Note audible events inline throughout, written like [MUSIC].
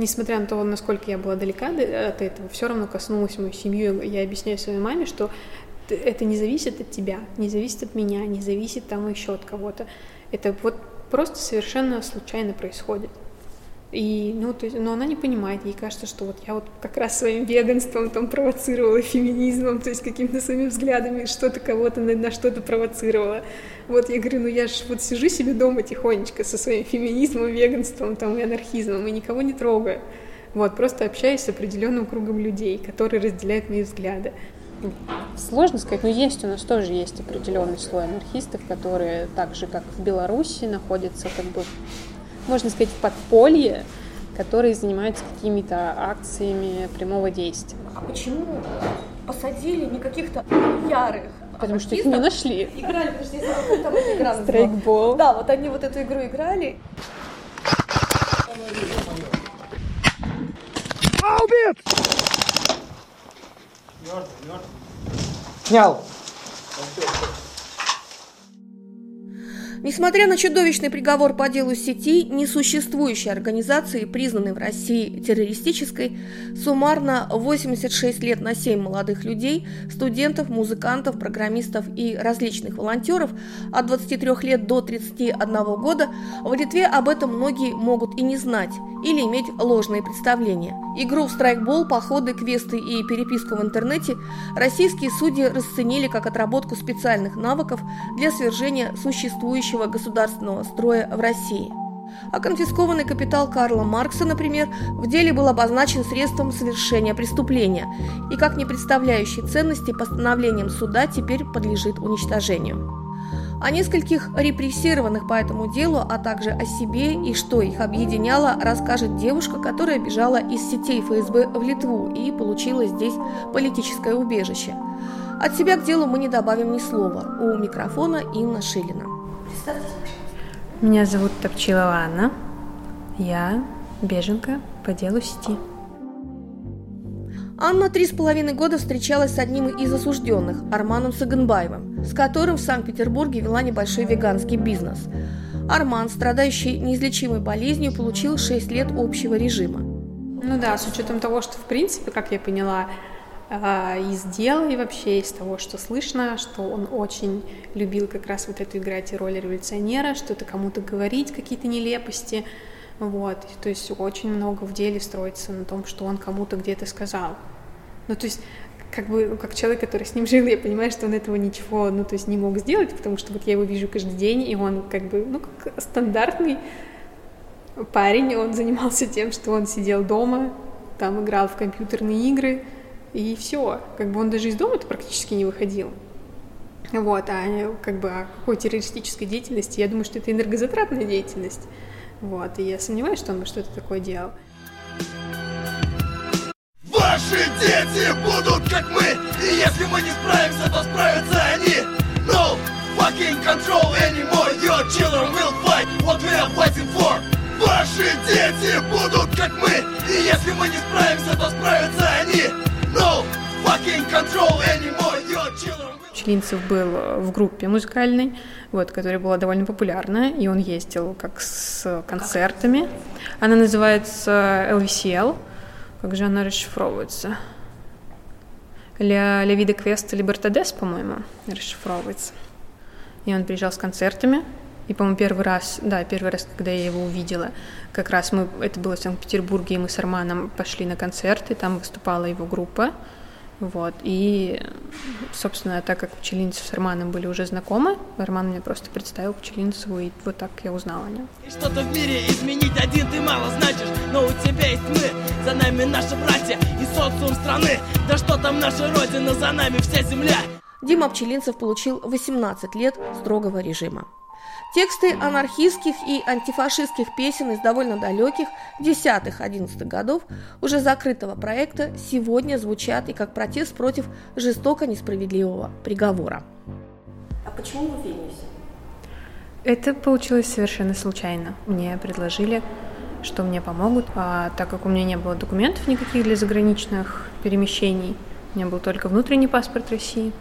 несмотря на то, насколько я была далека от этого, все равно коснулась мою семью. Я объясняю своей маме, что это не зависит от тебя, не зависит от меня, не зависит там еще от кого-то. Это вот просто совершенно случайно происходит. И, ну, то есть, но она не понимает, ей кажется, что вот я вот как раз своим веганством там провоцировала, феминизмом, то есть какими-то своими взглядами что-то кого-то на, на что-то провоцировала. Вот я говорю, ну я же вот сижу себе дома тихонечко со своим феминизмом, веганством там и анархизмом и никого не трогаю. Вот, просто общаюсь с определенным кругом людей, которые разделяют мои взгляды. Сложно сказать, но есть у нас тоже есть определенный слой анархистов, которые так же, как в Беларуси, находятся как бы можно сказать, в подполье, которые занимаются какими-то акциями прямого действия. А почему посадили не каких-то ярых Потому что их не нашли. Играли, потому что я забыла, там эта игра Страйкбол. Да, вот они вот эту игру играли. Аубит! Снял. Несмотря на чудовищный приговор по делу сети, несуществующей организации, признанной в России террористической, суммарно 86 лет на 7 молодых людей, студентов, музыкантов, программистов и различных волонтеров от 23 лет до 31 года, в Литве об этом многие могут и не знать или иметь ложные представления. Игру в страйкбол, походы, квесты и переписку в интернете российские судьи расценили как отработку специальных навыков для свержения существующего государственного строя в России. А конфискованный капитал Карла Маркса, например, в деле был обозначен средством совершения преступления и как не представляющий ценности постановлением суда теперь подлежит уничтожению. О нескольких репрессированных по этому делу, а также о себе и что их объединяло, расскажет девушка, которая бежала из сетей ФСБ в Литву и получила здесь политическое убежище. От себя к делу мы не добавим ни слова. У микрофона Инна Шилина. Меня зовут Топчилова Анна. Я беженка по делу сети. Анна три с половиной года встречалась с одним из осужденных, Арманом Саганбаевым, с которым в Санкт-Петербурге вела небольшой веганский бизнес. Арман, страдающий неизлечимой болезнью, получил 6 лет общего режима. Ну да, с учетом того, что в принципе, как я поняла, из дел и вообще из того, что слышно, что он очень любил как раз вот эту играть роль революционера, что-то кому-то говорить, какие-то нелепости, вот, то есть очень много в деле строится на том, что он кому-то где-то сказал. Ну, то есть, как бы, ну, как человек, который с ним жил, я понимаю, что он этого ничего, ну, то есть, не мог сделать, потому что вот я его вижу каждый день, и он как бы, ну, как стандартный парень, он занимался тем, что он сидел дома, там играл в компьютерные игры, и все. Как бы он даже из дома-то практически не выходил. Вот, а как бы о какой террористической деятельности, я думаю, что это энергозатратная деятельность. Вот, и я сомневаюсь, что он бы что-то такое делал. Ваши дети будут как мы И если мы не справимся, то справятся они No fucking control anymore Your children will fight what we are fighting for Ваши дети будут как мы И если мы не справимся, то справятся они No Челинцев был в группе музыкальной, вот, которая была довольно популярна, и он ездил как с концертами. Она называется LVCL, как же она расшифровывается? Ля, Ля Вида Квеста Либертадес, по-моему, расшифровывается. И он приезжал с концертами. И, по-моему, первый раз, да, первый раз, когда я его увидела, как раз мы, это было в Санкт-Петербурге, и мы с Арманом пошли на концерт, и там выступала его группа. Вот. И, собственно, так как Пчелинцев с Арманом были уже знакомы, Арман мне просто представил Пчелинцеву, и вот так я узнала о нем. Что-то в мире изменить один ты мало значишь, но у тебя есть мы, за нами наши братья и социум страны. Да что там наша родина, за нами вся земля. Дима Пчелинцев получил 18 лет строгого режима. Тексты анархистских и антифашистских песен из довольно далеких 10-11 годов уже закрытого проекта сегодня звучат и как протест против жестоко несправедливого приговора. А почему вы в Вильнюсе? Это получилось совершенно случайно. Мне предложили, что мне помогут, а так как у меня не было документов никаких для заграничных перемещений, у меня был только внутренний паспорт России,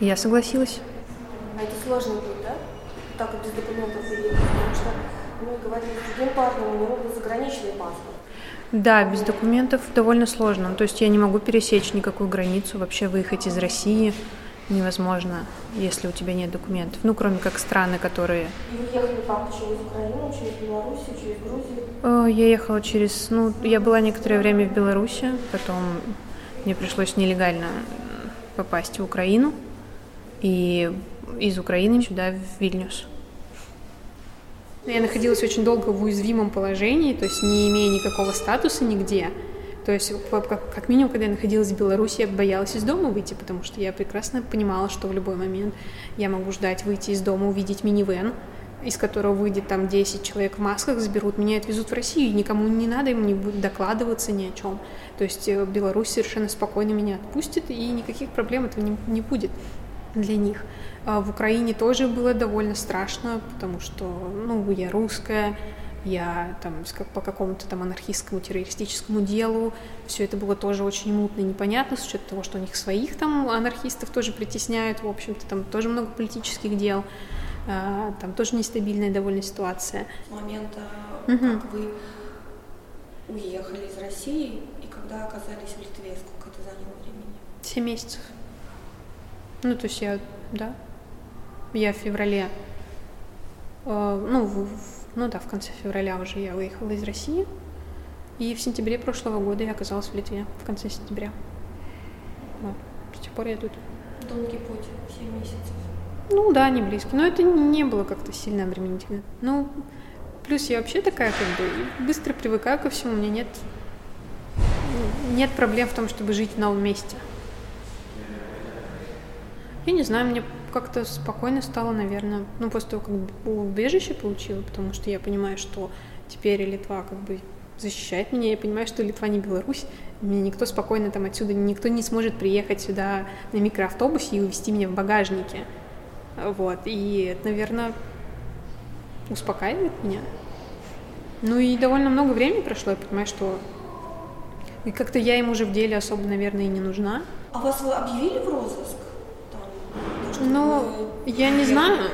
я согласилась. А это сложно будет, да? Так без документов приехать, потому что мы говорили с другим парнем, у него был заграничный паспорт. Да, без документов довольно сложно. То есть я не могу пересечь никакую границу, вообще выехать из России невозможно, если у тебя нет документов. Ну, кроме как страны, которые... И вы ехали как? Через Украину, через Белоруссию, через Грузию? Э, Я ехала через... Ну, я была некоторое время в Беларуси, потом мне пришлось нелегально попасть в Украину, и из Украины сюда, в Вильнюс. Я находилась очень долго в уязвимом положении, то есть не имея никакого статуса нигде. То есть, как, минимум, когда я находилась в Беларуси, я боялась из дома выйти, потому что я прекрасно понимала, что в любой момент я могу ждать выйти из дома, увидеть минивэн, из которого выйдет там 10 человек в масках, заберут меня и отвезут в Россию, никому не надо, им не будет докладываться ни о чем. То есть э, Беларусь совершенно спокойно меня отпустит, и никаких проблем этого не, не будет для них. А В Украине тоже было довольно страшно, потому что, ну, я русская, я там по какому-то там анархистскому террористическому делу, все это было тоже очень мутно и непонятно, с учетом того, что у них своих там анархистов тоже притесняют, в общем-то, там тоже много политических дел, а, там тоже нестабильная довольно ситуация. С момента, Мгм. как вы уехали из России и когда оказались в Литве, сколько это заняло времени? Семь месяцев. Ну, то есть я, да, я в феврале, э, ну, в- ну да, в конце февраля уже я выехала из России, и в сентябре прошлого года я оказалась в Литве, в конце сентября. Вот. С тех пор я тут. Долгий путь, 7 месяцев. Ну да, не близко, но это не было как-то сильно обременительно. Ну, плюс я вообще такая, как бы, быстро привыкаю ко всему, у меня нет, нет проблем в том, чтобы жить в новом месте. Я не знаю, мне как-то спокойно стало, наверное, ну, после того, как убежище получила, потому что я понимаю, что теперь Литва как бы защищает меня, я понимаю, что Литва не Беларусь, меня никто спокойно там отсюда, никто не сможет приехать сюда на микроавтобусе и увезти меня в багажнике. Вот, и это, наверное, успокаивает меня. Ну и довольно много времени прошло, я понимаю, что и как-то я им уже в деле особо, наверное, и не нужна. А вас вы объявили в розыск? Ну, я не знаю.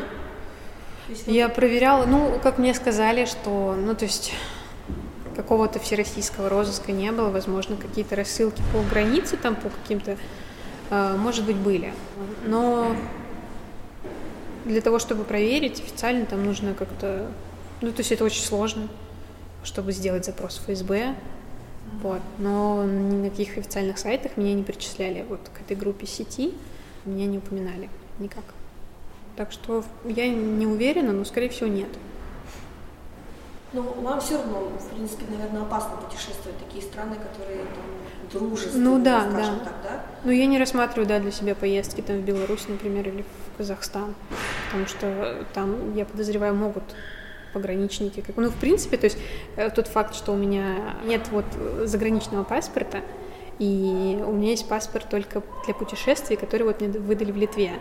Я проверяла, ну, как мне сказали, что, ну, то есть какого-то всероссийского розыска не было, возможно, какие-то рассылки по границе там, по каким-то, э, может быть, были. Но для того, чтобы проверить официально, там нужно как-то, ну, то есть это очень сложно, чтобы сделать запрос в ФСБ, вот. Но ни на каких официальных сайтах меня не причисляли вот к этой группе сети, меня не упоминали никак. Так что я не уверена, но, скорее всего, нет. Ну, вам все равно, в принципе, наверное, опасно путешествовать в такие страны, которые там дружественные, Ну да, скажем да. так, да? Но я не рассматриваю, да, для себя поездки там в Беларусь, например, или в Казахстан, потому что там, я подозреваю, могут пограничники. Как... Ну, в принципе, то есть э, тот факт, что у меня нет вот заграничного паспорта, и у меня есть паспорт только для путешествий, который вот мне выдали в Литве.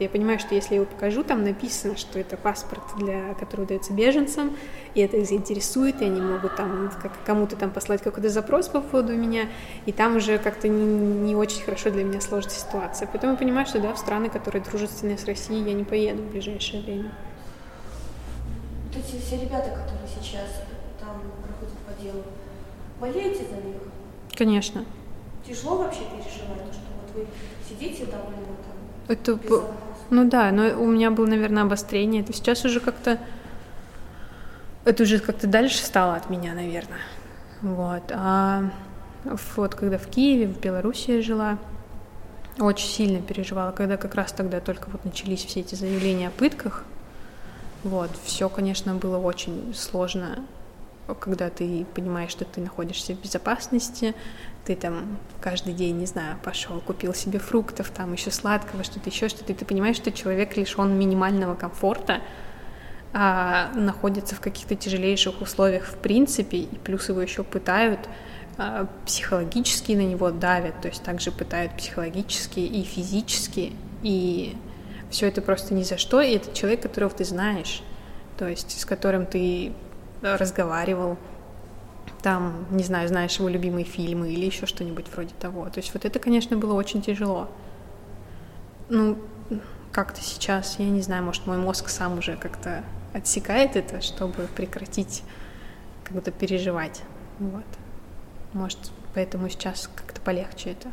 Я понимаю, что если я его покажу, там написано, что это паспорт, для, который выдается беженцам, и это их заинтересует, и они могут там как, кому-то там послать какой-то запрос по поводу меня, и там уже как-то не, не очень хорошо для меня сложится ситуация. Поэтому я понимаю, что да, в страны, которые дружественные с Россией, я не поеду в ближайшее время. Вот эти все ребята, которые сейчас там проходят по делу, болеете за них? Конечно. Тяжело вообще переживать, то, что вот вы сидите довольно там Это, безопасно? ну да, но у меня было, наверное, обострение. Это сейчас уже как-то, это уже как-то дальше стало от меня, наверное. Вот. А вот когда в Киеве, в Беларуси я жила, очень сильно переживала, когда как раз тогда только вот начались все эти заявления о пытках. Вот, все, конечно, было очень сложно, когда ты понимаешь, что ты находишься в безопасности, ты там каждый день, не знаю, пошел, купил себе фруктов, там еще сладкого, что-то еще, что-то, и ты понимаешь, что человек лишен минимального комфорта, а находится в каких-то тяжелейших условиях в принципе, и плюс его еще пытают, а, психологически на него давят, то есть также пытают психологически и физически, и все это просто ни за что, и это человек, которого ты знаешь, то есть с которым ты разговаривал, там, не знаю, знаешь его любимые фильмы или еще что-нибудь вроде того. То есть вот это, конечно, было очень тяжело. Ну, как-то сейчас, я не знаю, может, мой мозг сам уже как-то отсекает это, чтобы прекратить как-то переживать. Вот. Может, поэтому сейчас как-то полегче это.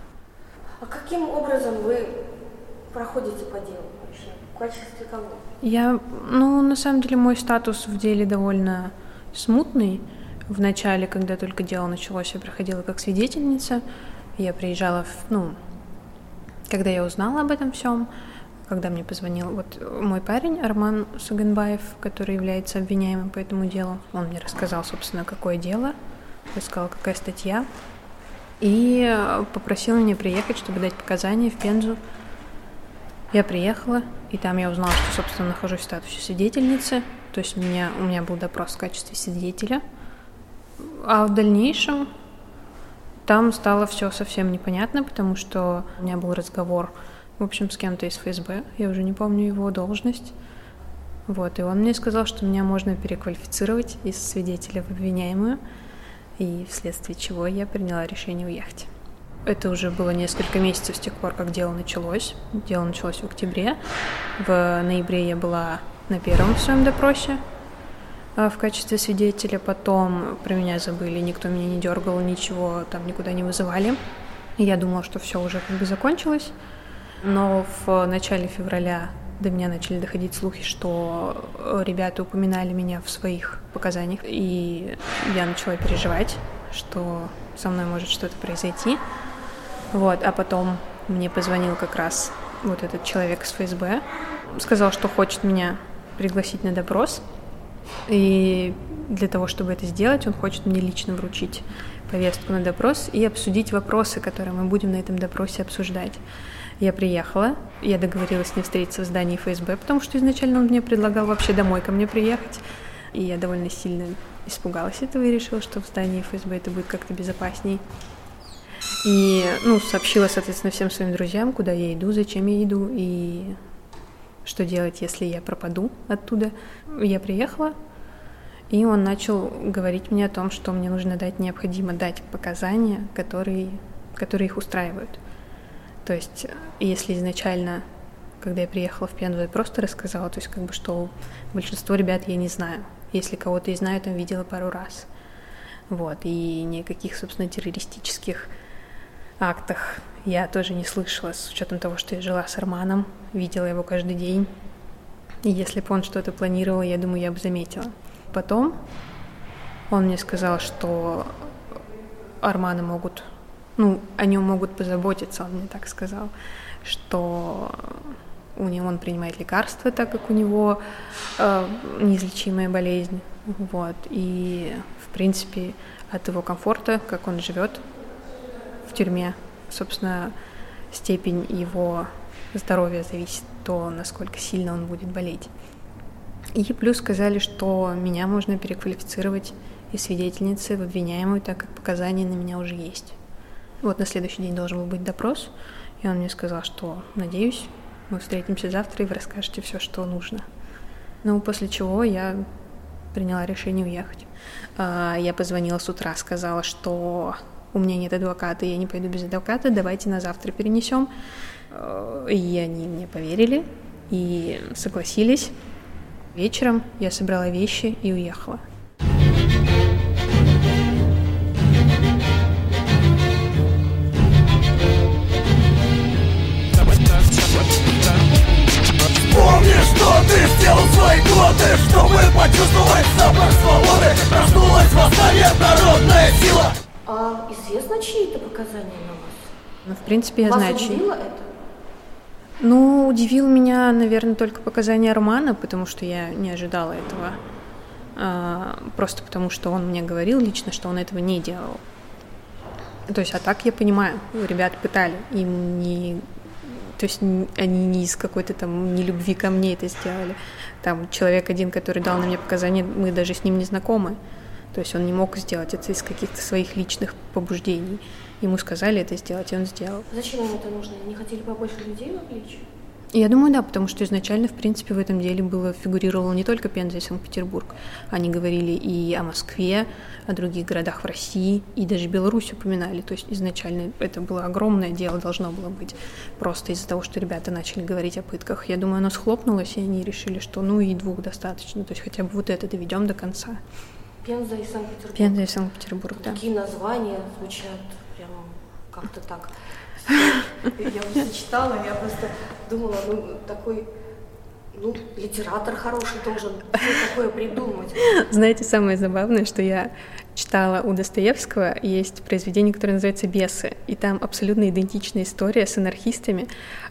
А каким образом вы проходите по делу вообще? В качестве кого? Я, ну, на самом деле, мой статус в деле довольно смутный. В начале, когда только дело началось, я проходила как свидетельница. Я приезжала, в, ну, когда я узнала об этом всем, когда мне позвонил вот мой парень Арман Суганбаев, который является обвиняемым по этому делу, он мне рассказал, собственно, какое дело, рассказал, какая статья, и попросил меня приехать, чтобы дать показания в Пензу. Я приехала, и там я узнала, что, собственно, нахожусь в статусе свидетельницы, то есть у меня, у меня был допрос в качестве свидетеля. А в дальнейшем там стало все совсем непонятно, потому что у меня был разговор в общем, с кем-то из ФСБ, я уже не помню его должность. Вот, и он мне сказал, что меня можно переквалифицировать из свидетеля в обвиняемую, и вследствие чего я приняла решение уехать. Это уже было несколько месяцев с тех пор, как дело началось. Дело началось в октябре. В ноябре я была на первом своем допросе а, в качестве свидетеля. Потом про меня забыли, никто меня не дергал, ничего там никуда не вызывали. Я думала, что все уже как бы закончилось. Но в начале февраля до меня начали доходить слухи, что ребята упоминали меня в своих показаниях, и я начала переживать, что со мной может что-то произойти. Вот, а потом мне позвонил как раз вот этот человек с ФСБ, сказал, что хочет меня пригласить на допрос, и для того, чтобы это сделать, он хочет мне лично вручить повестку на допрос и обсудить вопросы, которые мы будем на этом допросе обсуждать. Я приехала, я договорилась с ним встретиться в здании ФСБ, потому что изначально он мне предлагал вообще домой ко мне приехать. И я довольно сильно испугалась этого и решила, что в здании ФСБ это будет как-то безопасней. И, ну, сообщила, соответственно, всем своим друзьям, куда я иду, зачем я иду и что делать, если я пропаду оттуда. Я приехала, и он начал говорить мне о том, что мне нужно дать, необходимо дать показания, которые, которые их устраивают. То есть, если изначально, когда я приехала в Пензу, я просто рассказала, то есть, как бы, что большинство ребят я не знаю. Если кого-то и знаю, там видела пару раз. Вот, и никаких, собственно, террористических актах я тоже не слышала, с учетом того, что я жила с Арманом, видела его каждый день. И если бы он что-то планировал, я думаю, я бы заметила. Потом он мне сказал, что Арманы могут ну, о нем могут позаботиться, он мне так сказал, что у него он принимает лекарства, так как у него э, неизлечимая болезнь, вот, и, в принципе, от его комфорта, как он живет в тюрьме, собственно, степень его здоровья зависит то, насколько сильно он будет болеть. И плюс сказали, что меня можно переквалифицировать из свидетельницы в обвиняемую, так как показания на меня уже есть. Вот на следующий день должен был быть допрос, и он мне сказал, что, надеюсь, мы встретимся завтра, и вы расскажете все, что нужно. Ну, после чего я приняла решение уехать. А, я позвонила с утра, сказала, что у меня нет адвоката, я не пойду без адвоката, давайте на завтра перенесем. А, и они мне поверили и согласились. Вечером я собрала вещи и уехала. ты сделал свои годы Чтобы почувствовать запах свободы Проснулась восстание, народная сила А известно чьи-то показания на вас? Ну, в принципе, я вас знаю, чьи. это? Ну, удивил меня, наверное, только показания Романа, потому что я не ожидала этого. А, просто потому что он мне говорил лично, что он этого не делал. То есть, а так я понимаю, ребят пытали, им не то есть они не из какой-то там нелюбви ко мне это сделали. Там человек один, который дал на мне показания, мы даже с ним не знакомы. То есть он не мог сделать это из каких-то своих личных побуждений. Ему сказали это сделать, и он сделал. Зачем им это нужно? Не хотели побольше людей вовлечь? Я думаю, да, потому что изначально, в принципе, в этом деле было фигурировало не только Пенза и Санкт-Петербург. Они говорили и о Москве, о других городах в России, и даже Беларусь упоминали. То есть изначально это было огромное дело, должно было быть. Просто из-за того, что ребята начали говорить о пытках. Я думаю, оно схлопнулось, и они решили, что ну и двух достаточно. То есть хотя бы вот это доведем до конца. Пенза и Санкт-Петербург. Пенза и Санкт-Петербург, да. Такие названия звучат прям как-то так. [LAUGHS] Я просто читала, я просто думала, ну, такой ну, литератор хороший должен такое придумать. Знаете, самое забавное, что я читала у Достоевского, есть произведение, которое называется «Бесы», и там абсолютно идентичная история с анархистами.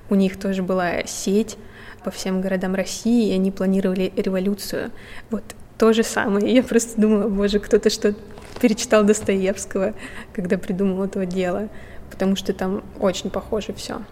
У них тоже была сеть по всем городам России, и они планировали революцию. Вот то же самое. Я просто думала, боже, кто-то что перечитал Достоевского, когда придумал этого дела, потому что там очень похоже все.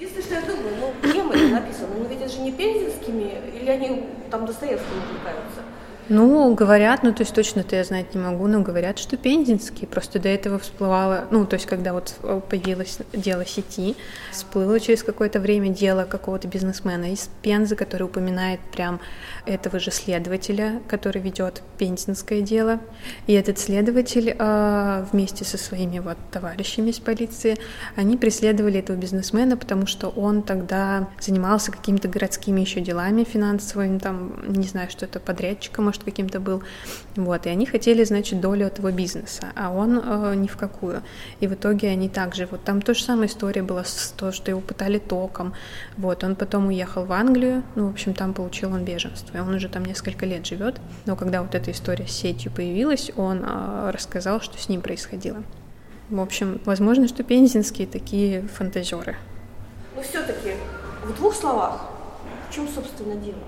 Единственное, что я думаю, ну, кем это написано? Ну, ведь это же не пензенскими, или они там Достоевским увлекаются? Ну, говорят, ну, то есть точно-то я знать не могу, но говорят, что пензенские. Просто до этого всплывало, ну, то есть когда вот появилось дело сети, всплыло через какое-то время дело какого-то бизнесмена из Пензы, который упоминает прям этого же следователя, который ведет пензенское дело. И этот следователь э, вместе со своими вот товарищами из полиции, они преследовали этого бизнесмена, потому что он тогда занимался какими-то городскими еще делами финансовыми, там, не знаю, что это подрядчиком, может, каким-то был. Вот, и они хотели, значит, долю этого бизнеса, а он э, ни в какую. И в итоге они также, вот там то же самая история была с то, что его пытали током. Вот, он потом уехал в Англию, ну, в общем, там получил он беженство, и он уже там несколько лет живет. Но когда вот эта история с сетью появилась, он э, рассказал, что с ним происходило. В общем, возможно, что пензенские такие фантазеры. Но все-таки в двух словах, в чем, собственно, дело?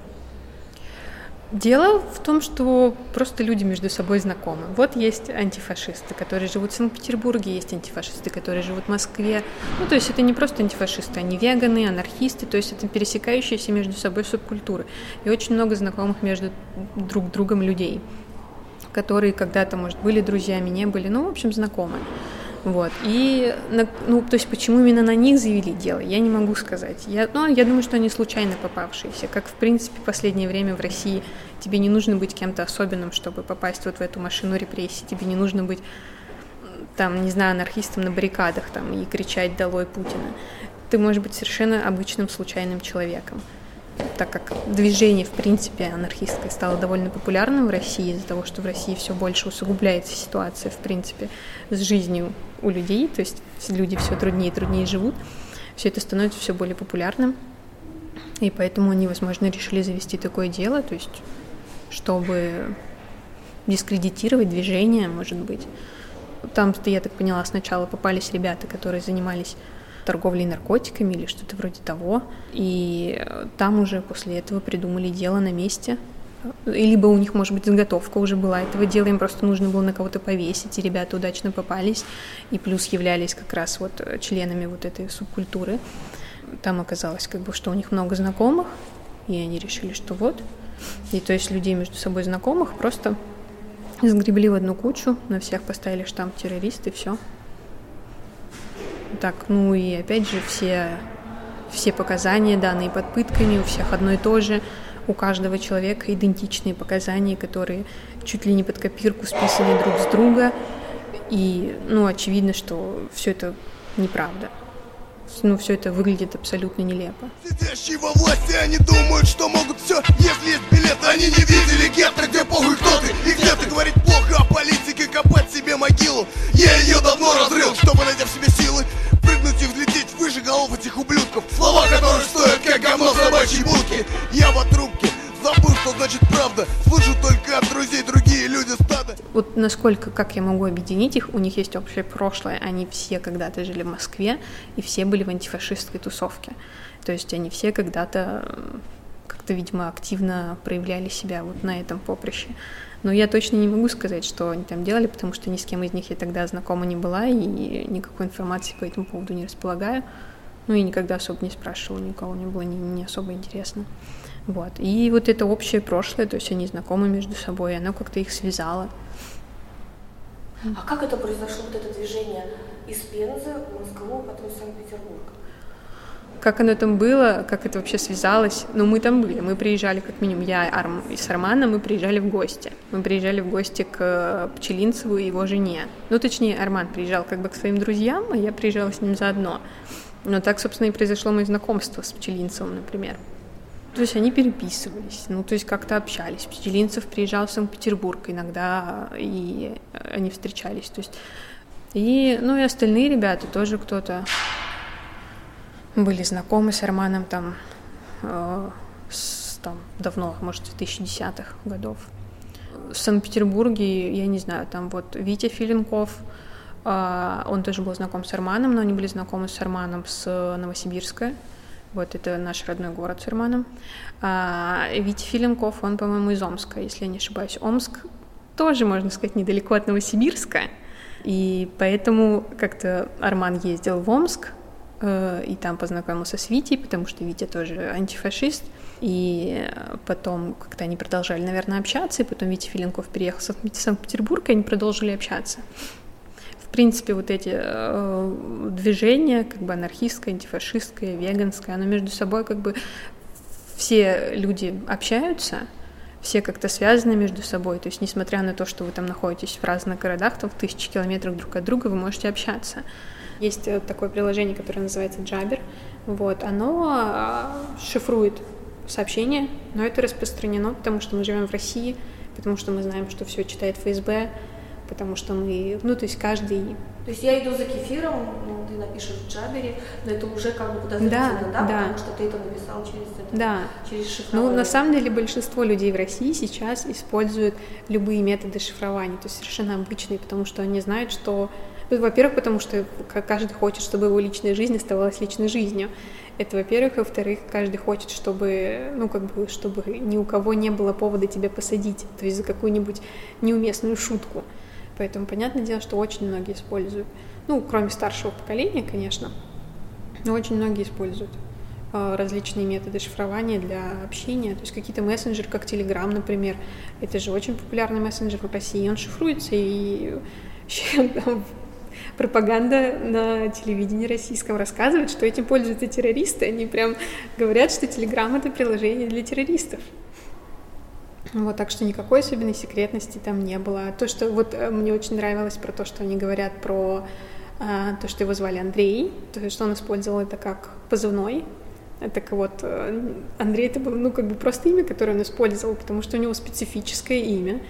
Дело в том, что просто люди между собой знакомы. Вот есть антифашисты, которые живут в Санкт-Петербурге, есть антифашисты, которые живут в Москве. Ну, то есть это не просто антифашисты, они веганы, анархисты, то есть это пересекающиеся между собой субкультуры. И очень много знакомых между друг другом людей, которые когда-то, может, были друзьями, не были, ну, в общем, знакомы. Вот. И, ну, то есть, почему именно на них завели дело, я не могу сказать. Я, ну, я думаю, что они случайно попавшиеся. Как, в принципе, в последнее время в России тебе не нужно быть кем-то особенным, чтобы попасть вот в эту машину репрессий. Тебе не нужно быть, там, не знаю, анархистом на баррикадах там, и кричать «Долой Путина». Ты можешь быть совершенно обычным случайным человеком так как движение, в принципе, анархистское стало довольно популярным в России из-за того, что в России все больше усугубляется ситуация, в принципе, с жизнью у людей, то есть люди все труднее и труднее живут, все это становится все более популярным, и поэтому они, возможно, решили завести такое дело, то есть чтобы дискредитировать движение, может быть. Там, я так поняла, сначала попались ребята, которые занимались торговлей наркотиками или что-то вроде того. И там уже после этого придумали дело на месте. Либо у них, может быть, заготовка уже была этого дела, им просто нужно было на кого-то повесить, и ребята удачно попались, и плюс являлись как раз вот членами вот этой субкультуры. Там оказалось, как бы, что у них много знакомых, и они решили, что вот. И то есть людей между собой знакомых просто сгребли в одну кучу, на всех поставили штамп террорист, и все. Так, ну и опять же все, все показания, данные под пытками, у всех одно и то же, у каждого человека идентичные показания, которые чуть ли не под копирку списаны друг с друга. И, ну, очевидно, что все это неправда. Ну, все это выглядит абсолютно нелепо. Сидящие во власти, они думают, что могут все Если есть билет, они не видели гетто, где похуй кто ты И где ты говорить плохо о политике, копать себе могилу Я ее давно разрыл, чтобы найти в себе силы Прыгнуть и взлететь выше голов этих ублюдков. Слова, которые стоят как говно в собачьей будке Я в трубке, забыл, что значит правда. Слышу только от друзей другие люди стада. Вот насколько, как я могу объединить их, у них есть общее прошлое. Они все когда-то жили в Москве И все были в антифашистской тусовке. То есть они все когда-то как-то, видимо, активно проявляли себя вот на этом поприще но я точно не могу сказать, что они там делали, потому что ни с кем из них я тогда знакома не была и никакой информации по этому поводу не располагаю. Ну и никогда особо не спрашивала, никого не было не, не особо интересно. Вот. И вот это общее прошлое, то есть они знакомы между собой, оно как-то их связало. А как это произошло, вот это движение из Пензы в Москву, а потом в Санкт-Петербург? Как оно там было, как это вообще связалось. Ну, мы там были, мы приезжали, как минимум, я Арм, и с Арманом мы приезжали в гости. Мы приезжали в гости к э, Пчелинцеву и его жене. Ну, точнее, Арман приезжал как бы к своим друзьям, а я приезжала с ним заодно. Но так, собственно, и произошло мое знакомство с Пчелинцевым, например. То есть они переписывались, ну, то есть как-то общались. Пчелинцев приезжал в Санкт-Петербург иногда, и они встречались. То есть и, ну, и остальные ребята тоже кто-то были знакомы с Арманом там, э, с, там давно, может, с 2010-х годов. В Санкт-Петербурге, я не знаю, там вот Витя Филинков, э, он тоже был знаком с Арманом, но они были знакомы с Арманом с Новосибирска. Вот это наш родной город с Арманом. А Витя Филинков, он, по-моему, из Омска, если я не ошибаюсь. Омск тоже, можно сказать, недалеко от Новосибирска. И поэтому как-то Арман ездил в Омск, и там познакомился с Витей, потому что Витя тоже антифашист. И потом как-то они продолжали, наверное, общаться, и потом Витя Филинков переехал в Санкт-Петербург, и они продолжили общаться. В принципе, вот эти э, движения, как бы анархистское, антифашистское, веганское, оно между собой как бы все люди общаются, все как-то связаны между собой. То есть, несмотря на то, что вы там находитесь в разных городах, там в тысячи километрах друг от друга, вы можете общаться. Есть э, такое приложение, которое называется Jabber. Вот, оно а, шифрует сообщения, но это распространено, потому что мы живем в России, потому что мы знаем, что все читает ФСБ, потому что мы, ну, то есть каждый... То есть я иду за кефиром, ну, ты напишешь в Джабере, но это уже как бы подозрительно, да, да, да, потому что ты это написал через это, да. через шифрование. Ну, на самом деле большинство людей в России сейчас используют любые методы шифрования, то есть совершенно обычные, потому что они знают, что во-первых, потому что каждый хочет, чтобы его личная жизнь оставалась личной жизнью. Это, во-первых. Во-вторых, каждый хочет, чтобы, ну, как бы, чтобы ни у кого не было повода тебя посадить, то есть за какую-нибудь неуместную шутку. Поэтому понятное дело, что очень многие используют. Ну, кроме старшего поколения, конечно, но очень многие используют э, различные методы шифрования для общения, то есть какие-то мессенджеры, как Telegram, например, это же очень популярный мессенджер в России, он шифруется, и [LAUGHS] пропаганда на телевидении российском рассказывает, что этим пользуются террористы, они прям говорят, что Telegram это приложение для террористов. Вот, так что никакой особенной секретности там не было. То, что вот э, мне очень нравилось про то, что они говорят про а, то, что его звали Андрей, то, что он использовал это как позывной. Так вот, э, Андрей это было, ну, как бы просто имя, которое он использовал, потому что у него специфическое имя.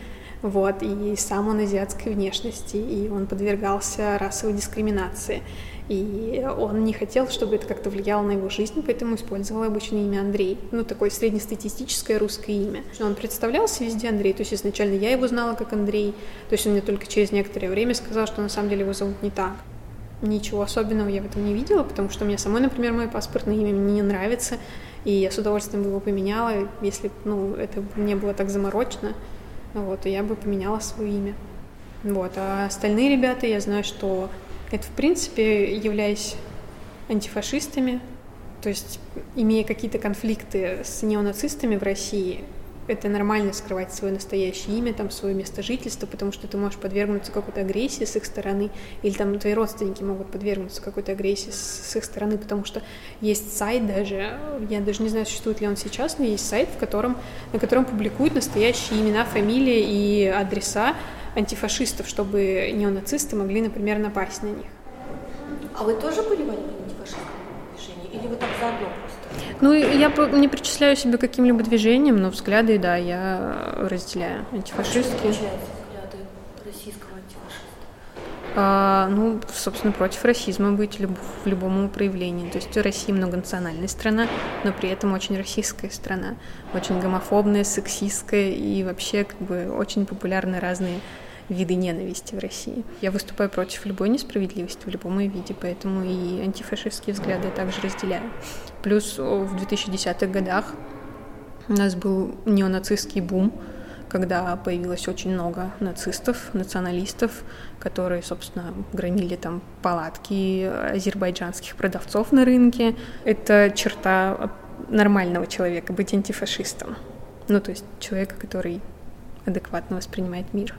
Вот, и сам он азиатской внешности, и он подвергался расовой дискриминации. И он не хотел, чтобы это как-то влияло на его жизнь, поэтому использовал обычное имя Андрей. Ну, такое среднестатистическое русское имя. Он представлялся везде Андрей, то есть изначально я его знала как Андрей, то есть он мне только через некоторое время сказал, что на самом деле его зовут не так. Ничего особенного я в этом не видела, потому что мне самой, например, мое паспортное имя мне не нравится, и я с удовольствием бы его поменяла, если ну, это не было так заморочно, вот, и я бы поменяла свое имя. Вот, а остальные ребята, я знаю, что это, в принципе, являясь антифашистами, то есть имея какие-то конфликты с неонацистами в России, это нормально скрывать свое настоящее имя, там, свое место жительства, потому что ты можешь подвергнуться какой-то агрессии с их стороны, или там твои родственники могут подвергнуться какой-то агрессии с, с их стороны, потому что есть сайт даже, я даже не знаю, существует ли он сейчас, но есть сайт, в котором, на котором публикуют настоящие имена, фамилии и адреса антифашистов, чтобы неонацисты могли, например, напасть на них. А вы тоже были в антифашистском движении? Или вы так заодно? Ну, я не причисляю себя каким-либо движениям, но взгляды, да, я разделяю антифашистские. взгляды российского антифашиста? А, ну, собственно, против расизма быть люб, в любом проявлении. То есть Россия многонациональная страна, но при этом очень российская страна, очень гомофобная, сексистская и вообще как бы очень популярны разные виды ненависти в России. Я выступаю против любой несправедливости в любом ее виде, поэтому и антифашистские взгляды я также разделяю. Плюс в 2010-х годах у нас был неонацистский бум, когда появилось очень много нацистов, националистов, которые, собственно, громили там палатки азербайджанских продавцов на рынке. Это черта нормального человека, быть антифашистом. Ну, то есть человека, который адекватно воспринимает мир.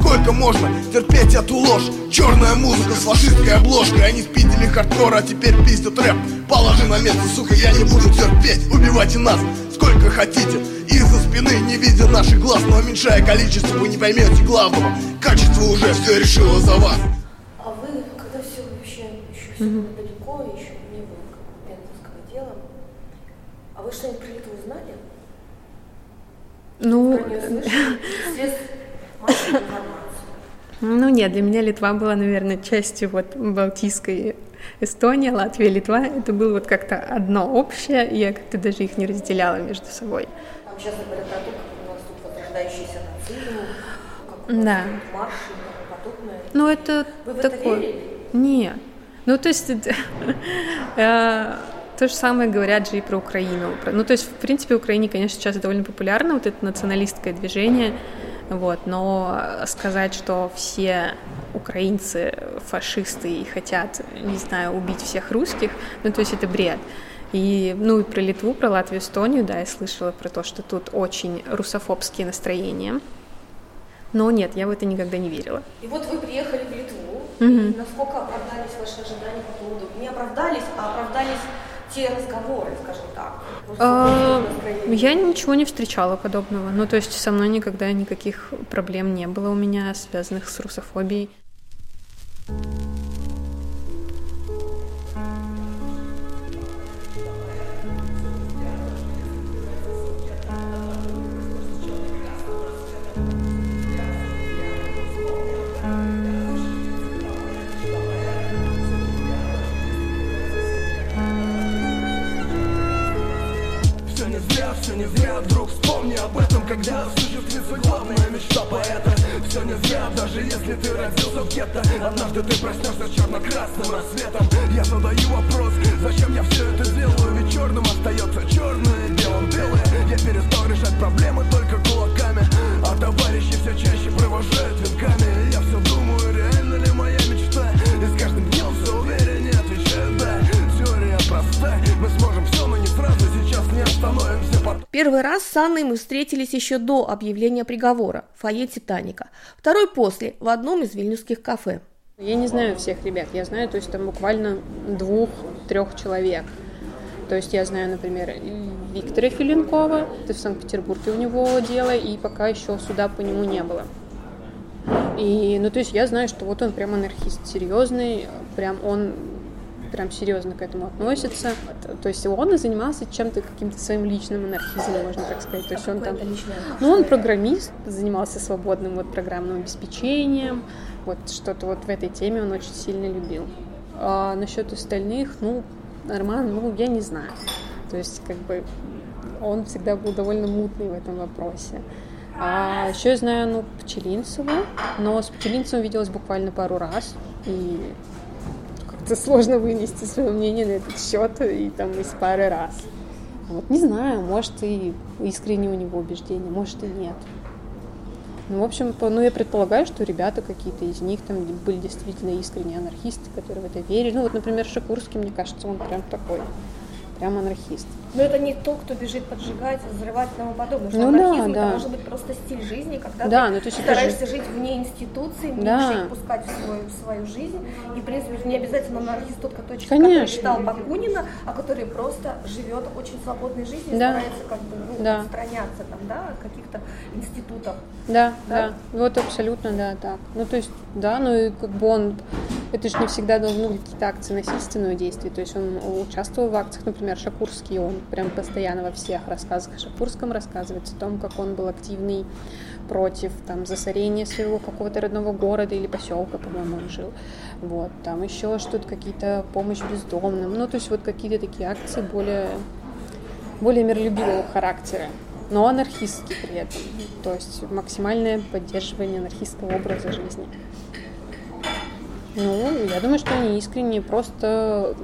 Сколько можно терпеть эту ложь? Черная музыка с фашистской обложкой Они спидили хардкор, а теперь пиздят рэп Положи на место, сука, я не буду терпеть Убивайте нас сколько хотите Из-за спины, не видя наших глаз Но уменьшая количество, вы не поймете главного Качество уже все решило за вас А вы, когда все вообще еще mm-hmm. далеко, еще не было пензенского дела А вы что-нибудь про Литву знали? Ну, Про нее слышали? [LAUGHS] Информации. ну нет, для меня Литва была, наверное, частью вот Балтийской Эстония, Латвия, Литва. Это было вот как-то одно общее, и я как-то даже их не разделяла между собой. Там сейчас говорят о том, как у нас тут возрождающийся нацизм, как у нас Да. тут марши и тому подобное. Ну это Вы это такое... верили? Нет. Ну то есть это- [LAUGHS] э, то же самое говорят же и про Украину. Про- Ну то есть в принципе в Украине, конечно, сейчас довольно популярно вот это националистское движение, вот, но сказать, что все украинцы фашисты и хотят, не знаю, убить всех русских, ну то есть это бред. И, ну, и про Литву, про Латвию, Эстонию, да, я слышала про то, что тут очень русофобские настроения. Но нет, я в это никогда не верила. И вот вы приехали в Литву, и насколько оправдались ваши ожидания по поводу... Не оправдались, а оправдались те разговоры, скажем так. А. Я ничего не встречала подобного. Ну, то есть со мной никогда никаких проблем не было у меня, связанных с русофобией. Даже если ты родился в гетто Однажды ты проснешься с черно-красным рассветом. Я задаю вопрос, зачем я все это делаю? Ведь черным остается черное, белым белое Я перестал решать проблемы только кулаками. А товарищи все чаще провожают венками потом Первый раз с Анной мы встретились еще до объявления приговора в фойе «Титаника». Второй после, в одном из вильнюсских кафе. Я не знаю всех ребят, я знаю, то есть там буквально двух-трех человек. То есть я знаю, например, Виктора Филинкова, это в Санкт-Петербурге у него дело, и пока еще суда по нему не было. И, ну, то есть я знаю, что вот он прям анархист серьезный, прям он прям серьезно к этому относится. То есть он и занимался чем-то, каким-то своим личным анархизмом, можно так сказать. То есть он там... Ну, он программист, занимался свободным вот программным обеспечением, вот что-то вот в этой теме он очень сильно любил. А насчет остальных, ну, Арман, ну, я не знаю. То есть, как бы, он всегда был довольно мутный в этом вопросе. А еще я знаю, ну, Пчелинцеву, но с Пчелинцевым виделась буквально пару раз, и как-то сложно вынести свое мнение на этот счет и там из пары раз. Вот не знаю, может и искренне у него убеждения, может и нет. Ну, в общем, ну, я предполагаю, что ребята какие-то из них там были действительно искренние анархисты, которые в это верили. Ну, вот, например, Шакурский, мне кажется, он прям такой, прям анархист. Но это не то, кто бежит поджигать, взрывать и тому подобное. Что Ну да, анархизм да. это может быть просто стиль жизни, когда Да, ты ну, то есть это стараешься жить вне институции, меньше Да. пускать в свою, в свою жизнь. И, в принципе, не обязательно анархист тот, который, который читал Бакунина, а который просто живет очень свободной жизнью и Да. старается как бы ну, Да. отстраняться там, да, от каких-то институтов. Да, Да? да, вот абсолютно, да, так. Ну, то есть, да, ну и как бы он, это же не всегда должны быть какие-то акции насильственного действия, то есть он участвовал в акциях, например, Шакурский, он прям постоянно во всех рассказах о Шакурском рассказывается о том, как он был активный против там засорения своего какого-то родного города или поселка, по-моему, он жил. Вот, там еще что-то, какие-то помощь бездомным, ну, то есть вот какие-то такие акции более более миролюбивого характера, но анархистский при этом. То есть максимальное поддерживание анархистского образа жизни. Ну, я думаю, что они искренние, просто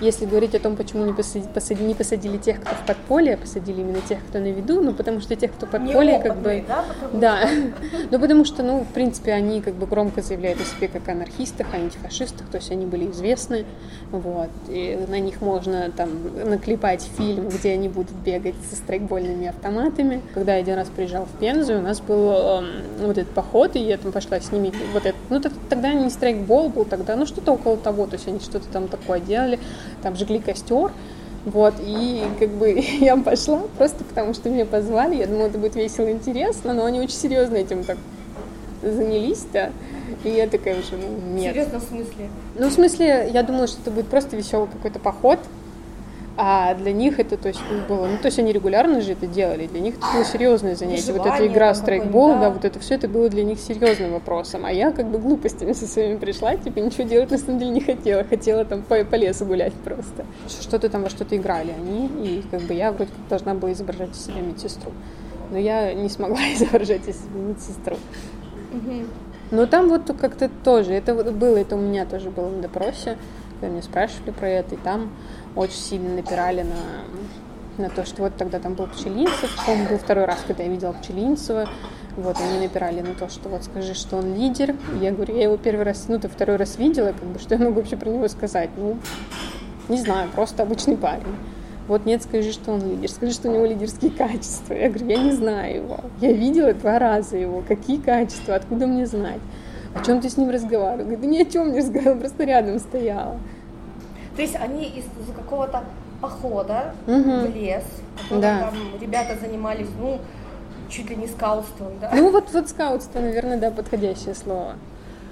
если говорить о том, почему не посадили, посадили, не посадили тех, кто в подполье, а посадили именно тех, кто на виду, ну, потому что тех, кто в подполье, как бы... Да, потому Да, [LAUGHS] ну потому что, ну, в принципе, они как бы громко заявляют о себе как анархистах, антифашистах, то есть они были известны, вот, и на них можно там наклепать фильм, где они будут бегать со страйкбольными автоматами. Когда я один раз приезжал в Пензу, у нас был эм, вот этот поход, и я там пошла с ними, вот это, ну, тогда не страйкбол был, тогда, ну, что-то около того, то есть они что-то там такое делали, там жгли костер, вот, и как бы [LAUGHS] я пошла просто потому, что меня позвали. Я думала, это будет весело и интересно, но они очень серьезно этим так занялись, да. И я такая уже, ну, нет. Серьезно, в смысле? Ну, в смысле, я думала, что это будет просто веселый какой-то поход. А для них это то есть, было, ну то есть они регулярно же это делали, для них это было серьезное занятие. Вот эта игра страйкбол, да, вот это все это было для них серьезным вопросом. А я как бы глупостями со своими пришла, типа ничего делать на самом деле не хотела, хотела там по, по лесу гулять просто. Что-то там во что-то играли они, и как бы я вроде как должна была изображать из себя медсестру. Но я не смогла [LAUGHS] изображать из себя медсестру. Но там вот как-то тоже, это было, это у меня тоже было на допросе, когда меня спрашивали про это, и там очень сильно напирали на, на то, что вот тогда там был Пчелинцев, по-моему, был второй раз, когда я видела Пчелинцева, вот, они напирали на то, что вот скажи, что он лидер. Я говорю, я его первый раз, ну, то второй раз видела, как бы, что я могу вообще про него сказать? Ну, не знаю, просто обычный парень. Вот нет, скажи, что он лидер, скажи, что у него лидерские качества. Я говорю, я не знаю его. Я видела два раза его. Какие качества, откуда мне знать? О чем ты с ним разговаривал? Говорю, да ни о чем не разговаривала, просто рядом стояла. То есть они из какого-то похода угу. в лес, да. там ребята занимались, ну, чуть ли не скаутством, да? Ну, вот, вот скаутство, наверное, да, подходящее слово.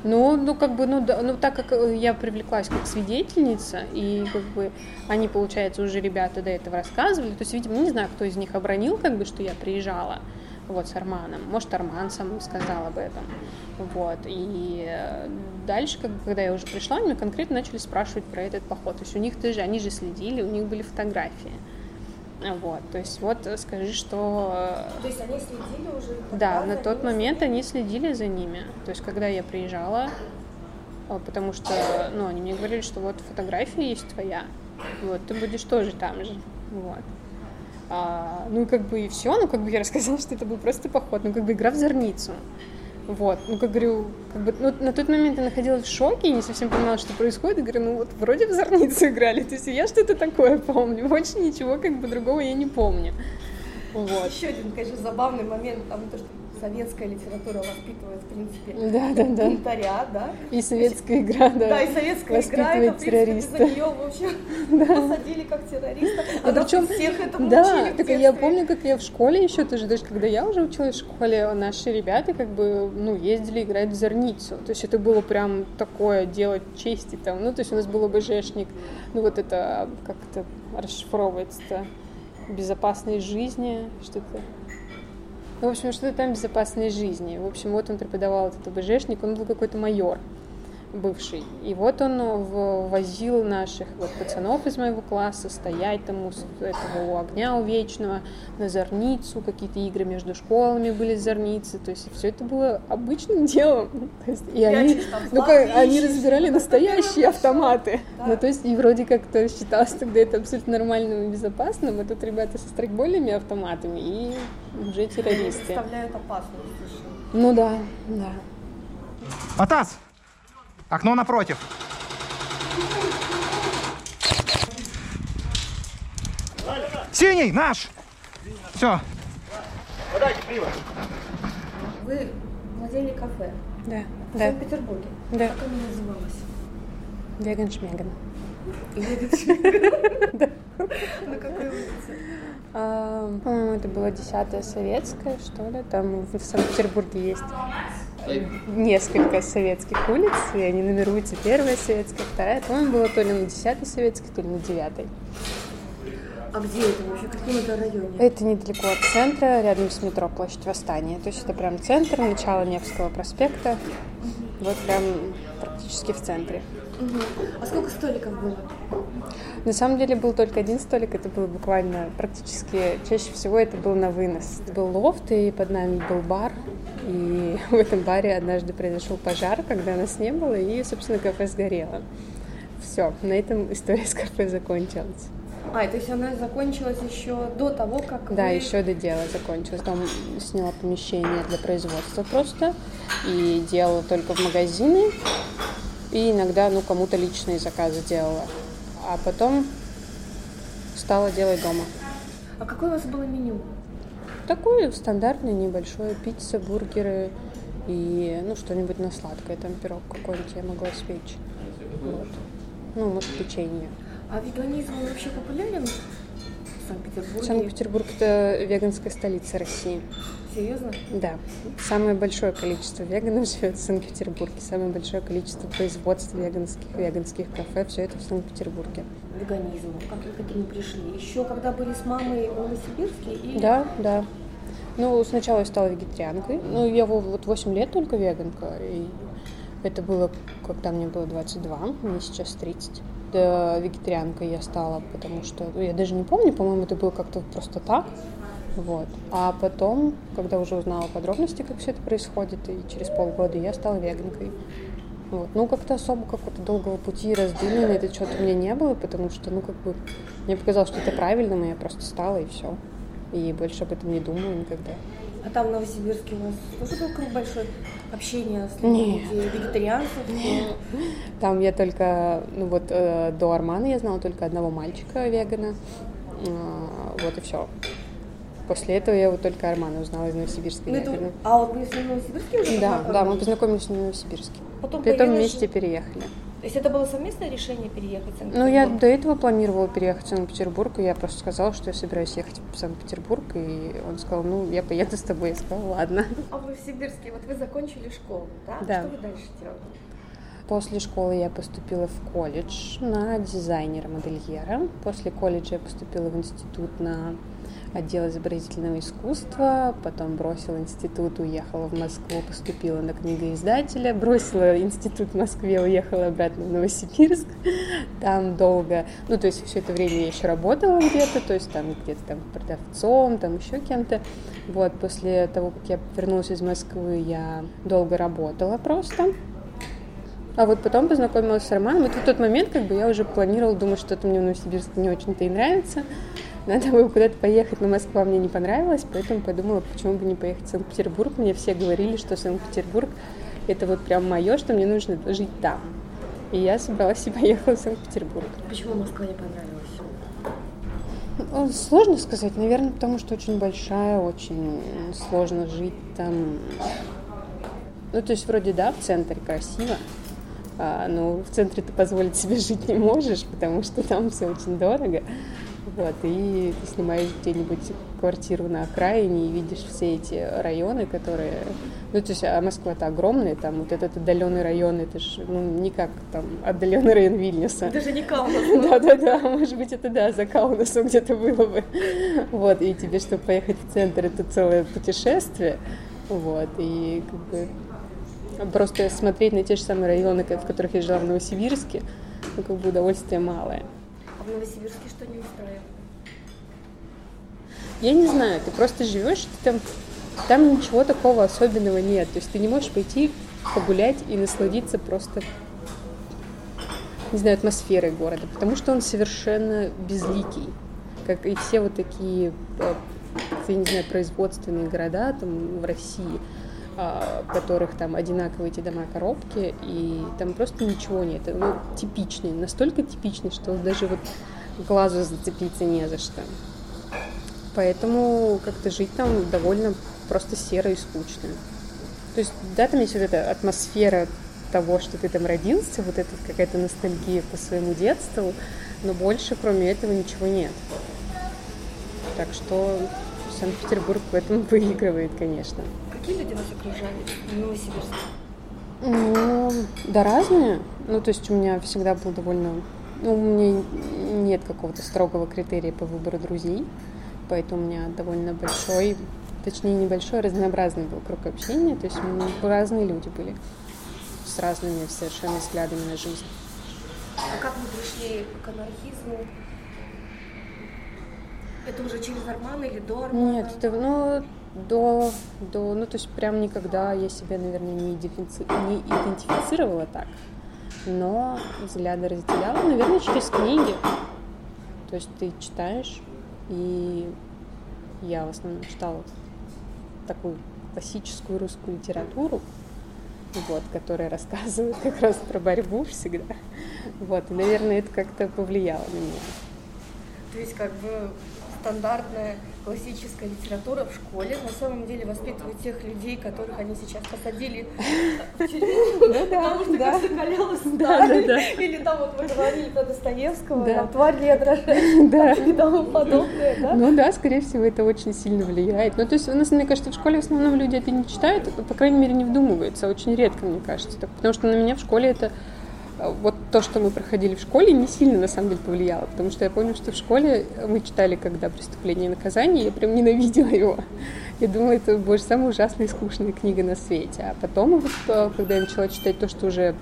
Ну, ну, как бы, ну, да, ну, так как я привлеклась как свидетельница, и как бы они, получается, уже ребята до этого рассказывали, то есть, видимо, не знаю, кто из них обронил, как бы, что я приезжала, вот, с Арманом. Может, Арман сам сказал об этом. Вот. И э, дальше, как, когда я уже пришла, они конкретно начали спрашивать про этот поход. То есть у них тоже, они же следили, у них были фотографии. Вот, то есть вот скажи, что... Э, то есть они следили уже? Да, на тот момент они следили за ними. То есть когда я приезжала, э, потому что, ну, они мне говорили, что вот фотография есть твоя, вот, ты будешь тоже там же, вот. А, ну, как бы и все, ну, как бы я рассказала, [LAUGHS] что это был просто поход, ну, как бы игра в зорницу. Вот, ну, как говорю, как бы, ну, на тот момент я находилась в шоке и не совсем понимала, что происходит. И говорю, ну, вот вроде в зорницу [LAUGHS] играли, то есть я что-то такое [LAUGHS] помню, больше ничего, как бы, другого я не помню. Вот. Еще один, конечно, забавный момент, там то, что советская литература воспитывает, в принципе, да, да, да. бунтаря, да? И советская игра, да. Да, и советская игра, это, в принципе, за нее, в общем, [LAUGHS] да. посадили как террориста. А причем, всех этому да, так я помню, как я в школе еще тоже, даже когда я уже училась в школе, наши ребята как бы, ну, ездили играть в зерницу. То есть это было прям такое делать чести там. Ну, то есть у нас был ОБЖшник, ну, вот это как-то расшифровывается-то безопасной жизни, что-то ну, в общем, что-то там безопасной жизни. В общем, вот он преподавал этот ОБЖшник, он был какой-то майор бывший. И вот он возил наших вот пацанов из моего класса стоять там у этого у огня у вечного, на зорницу, какие-то игры между школами были зорницы, то есть все это было обычным [LAUGHS] делом. То есть, и они, ну, как, они разбирали настоящие автоматы. Да. Ну, то есть, и вроде как то считалось тогда это абсолютно нормальным и безопасным, а тут ребята со страйкбольными автоматами и уже террористы. Представляют опасность. Ну да, да. Атас! Окно напротив. Синий, наш! Все. Вы владели кафе? Да. В да. Санкт-Петербурге? Да. Как оно называлось? Веган Шмеган. [LAUGHS] Да. На какой улице? По-моему, это была десятая советская, что ли. Там в Санкт-Петербурге есть несколько советских улиц, и они нумеруются. Первая советская, вторая. По-моему, было то ли на десятой советской, то ли на девятой. А где это вообще? В каком это районе? Это недалеко от центра, рядом с метро Площадь Восстания. То есть это прям центр, начало Невского проспекта. Вот прям практически в центре. Угу. А сколько столиков было? На самом деле был только один столик, это было буквально практически, чаще всего это был на вынос. Это был лофт, и под нами был бар, и [LAUGHS] в этом баре однажды произошел пожар, когда нас не было, и, собственно, кафе сгорело. Все, на этом история с кафе закончилась. А, то есть она закончилась еще до того, как Да, вы... еще до дела закончилось. Там сняла помещение для производства просто и делала только в магазины. И иногда, ну, кому-то личные заказы делала. А потом стала делать дома. А какое у вас было меню? Такое стандартное, небольшое. Пицца, бургеры и, ну, что-нибудь на сладкое. Там пирог какой-нибудь я могла спечь. Вот. Ну, может, печенье. А веганизм вообще популярен Санкт-Петербурге. Санкт-Петербург – это веганская столица России. Серьезно? Да. Самое большое количество веганов живет в Санкт-Петербурге. Самое большое количество производств веганских, веганских кафе. Все это в Санкт-Петербурге. Веганизм. Как вы к этому пришли? Еще когда были с мамой в Новосибирске? Или... Да, да. Ну, сначала я стала вегетарианкой. Ну, я во- вот 8 лет только веганка. И это было, когда мне было 22, мне сейчас 30. Да, вегетарианкой я стала, потому что... ну, Я даже не помню, по-моему, это было как-то просто так. Вот. А потом, когда уже узнала подробности, как все это происходит, и через полгода я стала веганкой. Вот. Ну, как-то особо какого-то долгого пути раздумий на этот счет у меня не было, потому что, ну, как бы, мне показалось, что это правильным, и я просто стала, и все. И больше об этом не думала никогда. А там в Новосибирске у вас тоже был круг большой общения с людьми, Нет. вегетарианцев? э, Там я только, ну вот э, до Армана я знала только одного мальчика вегана. А, вот и все. После этого я вот только Армана узнала из Новосибирска ну, это-. А вот вы с Новосибирске уже Да, да, мы познакомились? в Новосибирске. Потом появилось- вместе переехали. То есть это было совместное решение переехать в Ну, Санкт-Петербург? я до этого планировала переехать в Санкт-Петербург, и я просто сказала, что я собираюсь ехать в Санкт-Петербург, и он сказал, ну, я поеду с тобой. Я сказала, ладно. А в Новосибирске, вот вы закончили школу, да? Да. Что вы дальше делали? После школы я поступила в колледж на дизайнера-модельера. После колледжа я поступила в институт на отдел изобразительного искусства, потом бросила институт, уехала в Москву, поступила на книгоиздателя, бросила институт в Москве, уехала обратно в Новосибирск. Там долго, ну то есть все это время я еще работала где-то, то есть там где-то там продавцом, там еще кем-то. Вот, после того, как я вернулась из Москвы, я долго работала просто. А вот потом познакомилась с Романом. И в тот момент как бы я уже планировала, думаю, что это мне в Новосибирске не очень-то и нравится. Надо было куда-то поехать, но Москва мне не понравилась, поэтому подумала, почему бы не поехать в Санкт-Петербург. Мне все говорили, что Санкт-Петербург это вот прям мое, что мне нужно жить там. И я собралась и поехала в Санкт-Петербург. Почему Москва не понравилась? Ну, Сложно сказать, наверное, потому что очень большая, очень сложно жить там. Ну, то есть вроде да, в центре красиво, а, но в центре ты позволить себе жить не можешь, потому что там все очень дорого. Вот, и ты снимаешь где-нибудь квартиру на окраине и видишь все эти районы, которые... Ну, то есть, а Москва-то огромная, там вот этот отдаленный район, это же, ну, не как там отдаленный район Вильнюса. Даже не Каунас. [LAUGHS] Да-да-да, может быть, это да, за Каунасом где-то было бы. Вот, и тебе, чтобы поехать в центр, это целое путешествие. Вот, и как бы просто смотреть на те же самые районы, в которых я жила в Новосибирске, ну, как бы удовольствие малое. В Новосибирске что не устраивает? Я не знаю, ты просто живешь, ты там, там ничего такого особенного нет. То есть ты не можешь пойти погулять и насладиться просто, не знаю, атмосферой города, потому что он совершенно безликий. Как и все вот такие, э, я не знаю, производственные города там в России, в которых там одинаковые эти дома-коробки, и там просто ничего нет. Ну, типичный, настолько типичный, что даже вот глазу зацепиться не за что. Поэтому как-то жить там довольно просто серо и скучно. То есть, да, там есть вот эта атмосфера того, что ты там родился, вот эта какая-то ностальгия по своему детству, но больше, кроме этого, ничего нет. Так что Санкт-Петербург в этом [LAUGHS] выигрывает, конечно. Какие люди вас окружали в Новосибирске? Ну, да разные. Ну, то есть у меня всегда был довольно... Ну, у меня нет какого-то строгого критерия по выбору друзей, поэтому у меня довольно большой, точнее небольшой, разнообразный был круг общения, то есть м, разные люди были с разными совершенно взглядами на жизнь. А как вы пришли к анархизму? Это уже через Армана или до Армана? Нет, это, ну, до, до, ну, то есть прям никогда я себя, наверное, не, идентифици- не идентифицировала так, но взгляды разделяла, наверное, через книги. То есть ты читаешь, и я в основном читала такую классическую русскую литературу, вот, которая рассказывает как раз про борьбу всегда. Вот, и, наверное, это как-то повлияло на меня. То есть как бы стандартная классическая литература в школе на самом деле воспитывает тех людей, которых они сейчас посадили в тюрьму, [LAUGHS] потому что как закалялась сталь. Или там вот вы говорили про Достоевского, тварь не [LAUGHS] [LAUGHS] и тому подобное, да? Ну да, скорее всего, это очень сильно влияет. Ну, то есть у нас, мне кажется, в школе в основном люди это не читают, по крайней мере, не вдумываются. Очень редко, мне кажется. Потому что на меня в школе это вот то, что мы проходили в школе, не сильно на самом деле повлияло, потому что я помню, что в школе мы читали, когда «Преступление и наказание», я прям ненавидела его. Я думала, это, боже, самая ужасная и скучная книга на свете. А потом, вот, э, когда я начала читать то, что уже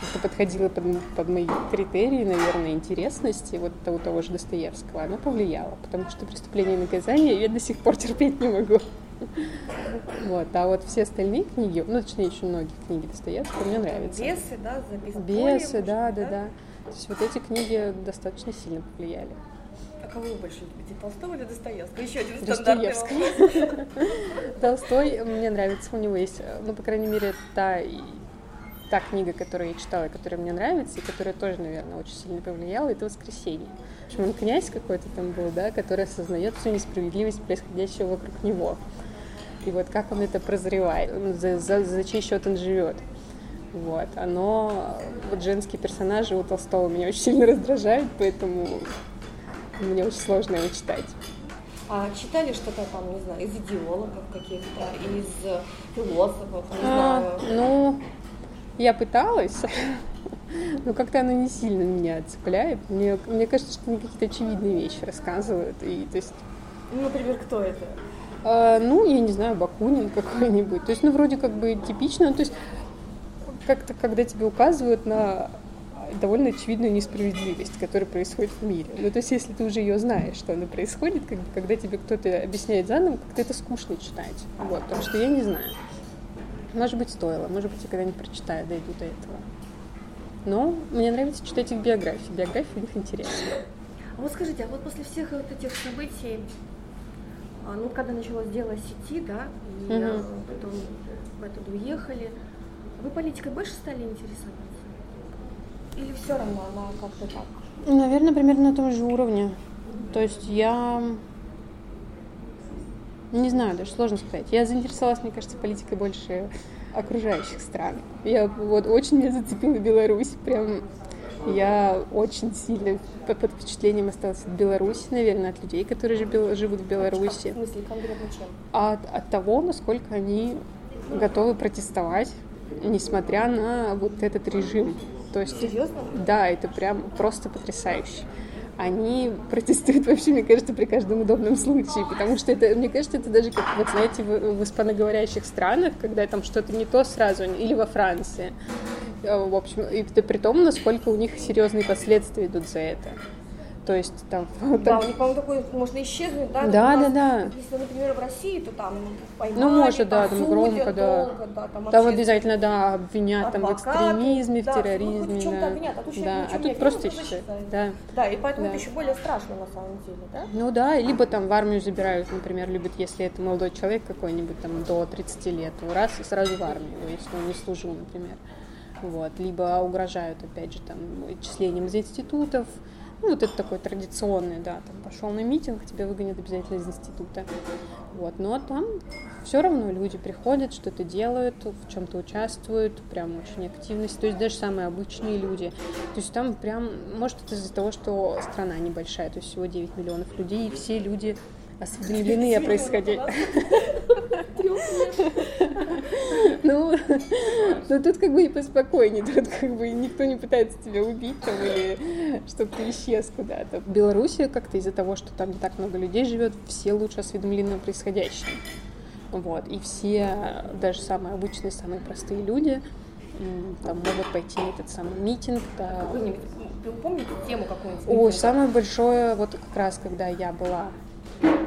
как-то подходило под, под мои критерии, наверное, интересности вот того, того же Достоевского, оно повлияло, потому что «Преступление и наказание» я до сих пор терпеть не могу. Вот, а вот все остальные книги, ну, точнее, еще многие книги Достоевского мне нравятся. Бесы, да, за Бесы, да, да, да. То есть вот эти книги достаточно сильно повлияли. А кого вы больше любите, Толстого или Достоевского? Еще один Достоевский. Толстой мне нравится, у него есть, ну, по крайней мере, та та книга, которую я читала, которая мне нравится, и которая тоже, наверное, очень сильно повлияла, это «Воскресенье». В общем, он князь какой-то там был, да, который осознает всю несправедливость происходящего вокруг него и вот как он это прозревает, за, за, за чей счет он живет. Вот, оно, вот женские персонажи у Толстого меня очень сильно раздражают, поэтому мне очень сложно его читать. А читали что-то там, не знаю, из идеологов каких-то, из философов, не а, знаю? Ну, я пыталась, [LAUGHS] но как-то оно не сильно меня цепляет. Мне, мне кажется, что они какие-то очевидные вещи рассказывают. И, то есть... Ну, например, кто это? А, ну, я не знаю, Бакунин какой-нибудь. То есть, ну, вроде как бы типично. То есть, как-то, когда тебе указывают на довольно очевидную несправедливость, которая происходит в мире. Ну, то есть, если ты уже ее знаешь, что она происходит, как когда тебе кто-то объясняет заново, как-то это скучно читать. Вот, потому что я не знаю. Может быть, стоило, может быть, я когда-нибудь прочитаю, дойду до этого. Но мне нравится читать их биографии. Биографии у них интересные. А вот скажите, а вот после всех вот этих событий ну, когда началось дело сети, да, и угу. потом вы оттуда уехали, вы политикой больше стали интересоваться? Или все равно она как-то так? Наверное, примерно на том же уровне. То есть я не знаю, даже сложно сказать. Я заинтересовалась, мне кажется, политикой больше окружающих стран. Я вот очень меня зацепила Беларусь, прям я очень сильно под впечатлением осталась от Беларуси, наверное, от людей, которые живут в Беларуси. В смысле, конкретно чем? От, от того, насколько они готовы протестовать, несмотря на вот этот режим. То есть, Серьезно? Да, это прям просто потрясающе они протестуют вообще, мне кажется, при каждом удобном случае, потому что это, мне кажется, это даже как, вот знаете, в, в испаноговорящих странах, когда там что-то не то сразу, или во Франции, в общем, и при том, насколько у них серьезные последствия идут за это. То есть там... [LAUGHS] Да, у них, по-моему, такое можно исчезнуть, да? Да, да, да. Если, например, в России, то там поймали, Ну, может, да, там громко, да. Долго, да там, там обязательно, да, обвинят там в экстремизме, да, в терроризме. Ну, в чем-то да. обвинят, а тут, да. а тут просто исчезает. Да. да, и поэтому да. это еще более страшно на самом деле, да? Ну да, либо там в армию забирают, например, любят, если это молодой человек какой-нибудь там до 30 лет, раз и сразу в армию, если он не служил, например. Вот. Либо угрожают, опять же, там, отчислением из институтов, ну, вот это такой традиционный, да, там пошел на митинг, тебя выгонят обязательно из института. Вот, но там все равно люди приходят, что-то делают, в чем-то участвуют, прям очень активно. То есть даже самые обычные люди. То есть там прям, может, это из-за того, что страна небольшая, то есть всего 9 миллионов людей, и все люди осведомлены о происходящем. [LAUGHS] Ну, ну, тут как бы и поспокойнее, тут как бы никто не пытается тебя убить там или чтобы ты исчез куда-то. В Беларуси как-то из-за того, что там не так много людей живет, все лучше осведомлены о происходящем. Вот, и все, даже самые обычные, самые простые люди, там могут пойти на этот самый митинг. Да. Вы помните тему какую-нибудь? Ой, самое большое, вот как раз, когда я была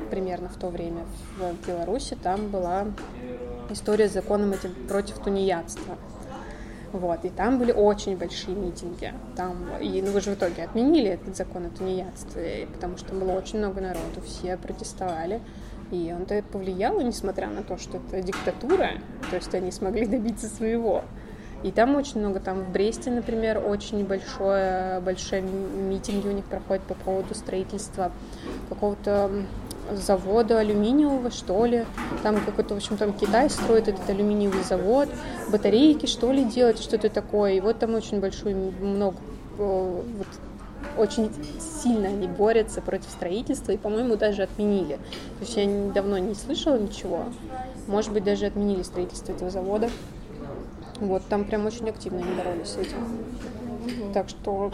примерно в то время в Беларуси, там была история с законом этим против тунеядства. Вот, и там были очень большие митинги. Там, и ну, уже в итоге отменили этот закон о тунеядстве, потому что было очень много народу, все протестовали. И он то повлиял, несмотря на то, что это диктатура, то есть они смогли добиться своего. И там очень много, там в Бресте, например, очень большое, большие митинги у них проходят по поводу строительства какого-то завода алюминиевого, что ли. Там какой-то, в общем, там Китай строит этот алюминиевый завод, батарейки, что ли, делать, что-то такое. И вот там очень большой, много, вот, очень сильно они борются против строительства и, по-моему, даже отменили. То есть я давно не слышала ничего. Может быть, даже отменили строительство этого завода. Вот, там прям очень активно они боролись с этим. Так что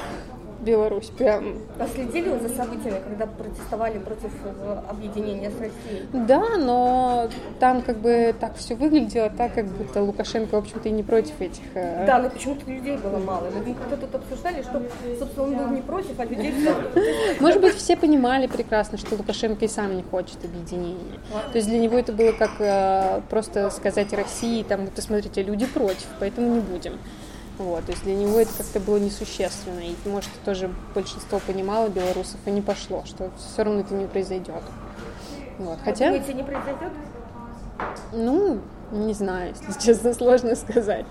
Беларусь прям. А следили вы за событиями, когда протестовали против э, объединения с Россией? Да, но там как бы так все выглядело так, как будто Лукашенко, в общем-то, и не против этих... Э, да, но почему-то людей было мало. Мы как-то тут обсуждали, что, собственно, он был не против, а людей. Может быть, все понимали прекрасно, что Лукашенко и сам не хочет объединения. То есть для него это было как э, просто сказать России, там, вот, смотрите, люди против, поэтому не будем. Вот, то есть для него это как-то было несущественно. И, может, тоже большинство понимало белорусов и не пошло, что все равно это не произойдет. Вот. Хотя... Думаете, не произойдет? Ну, не знаю, если честно, [LAUGHS] сложно сказать.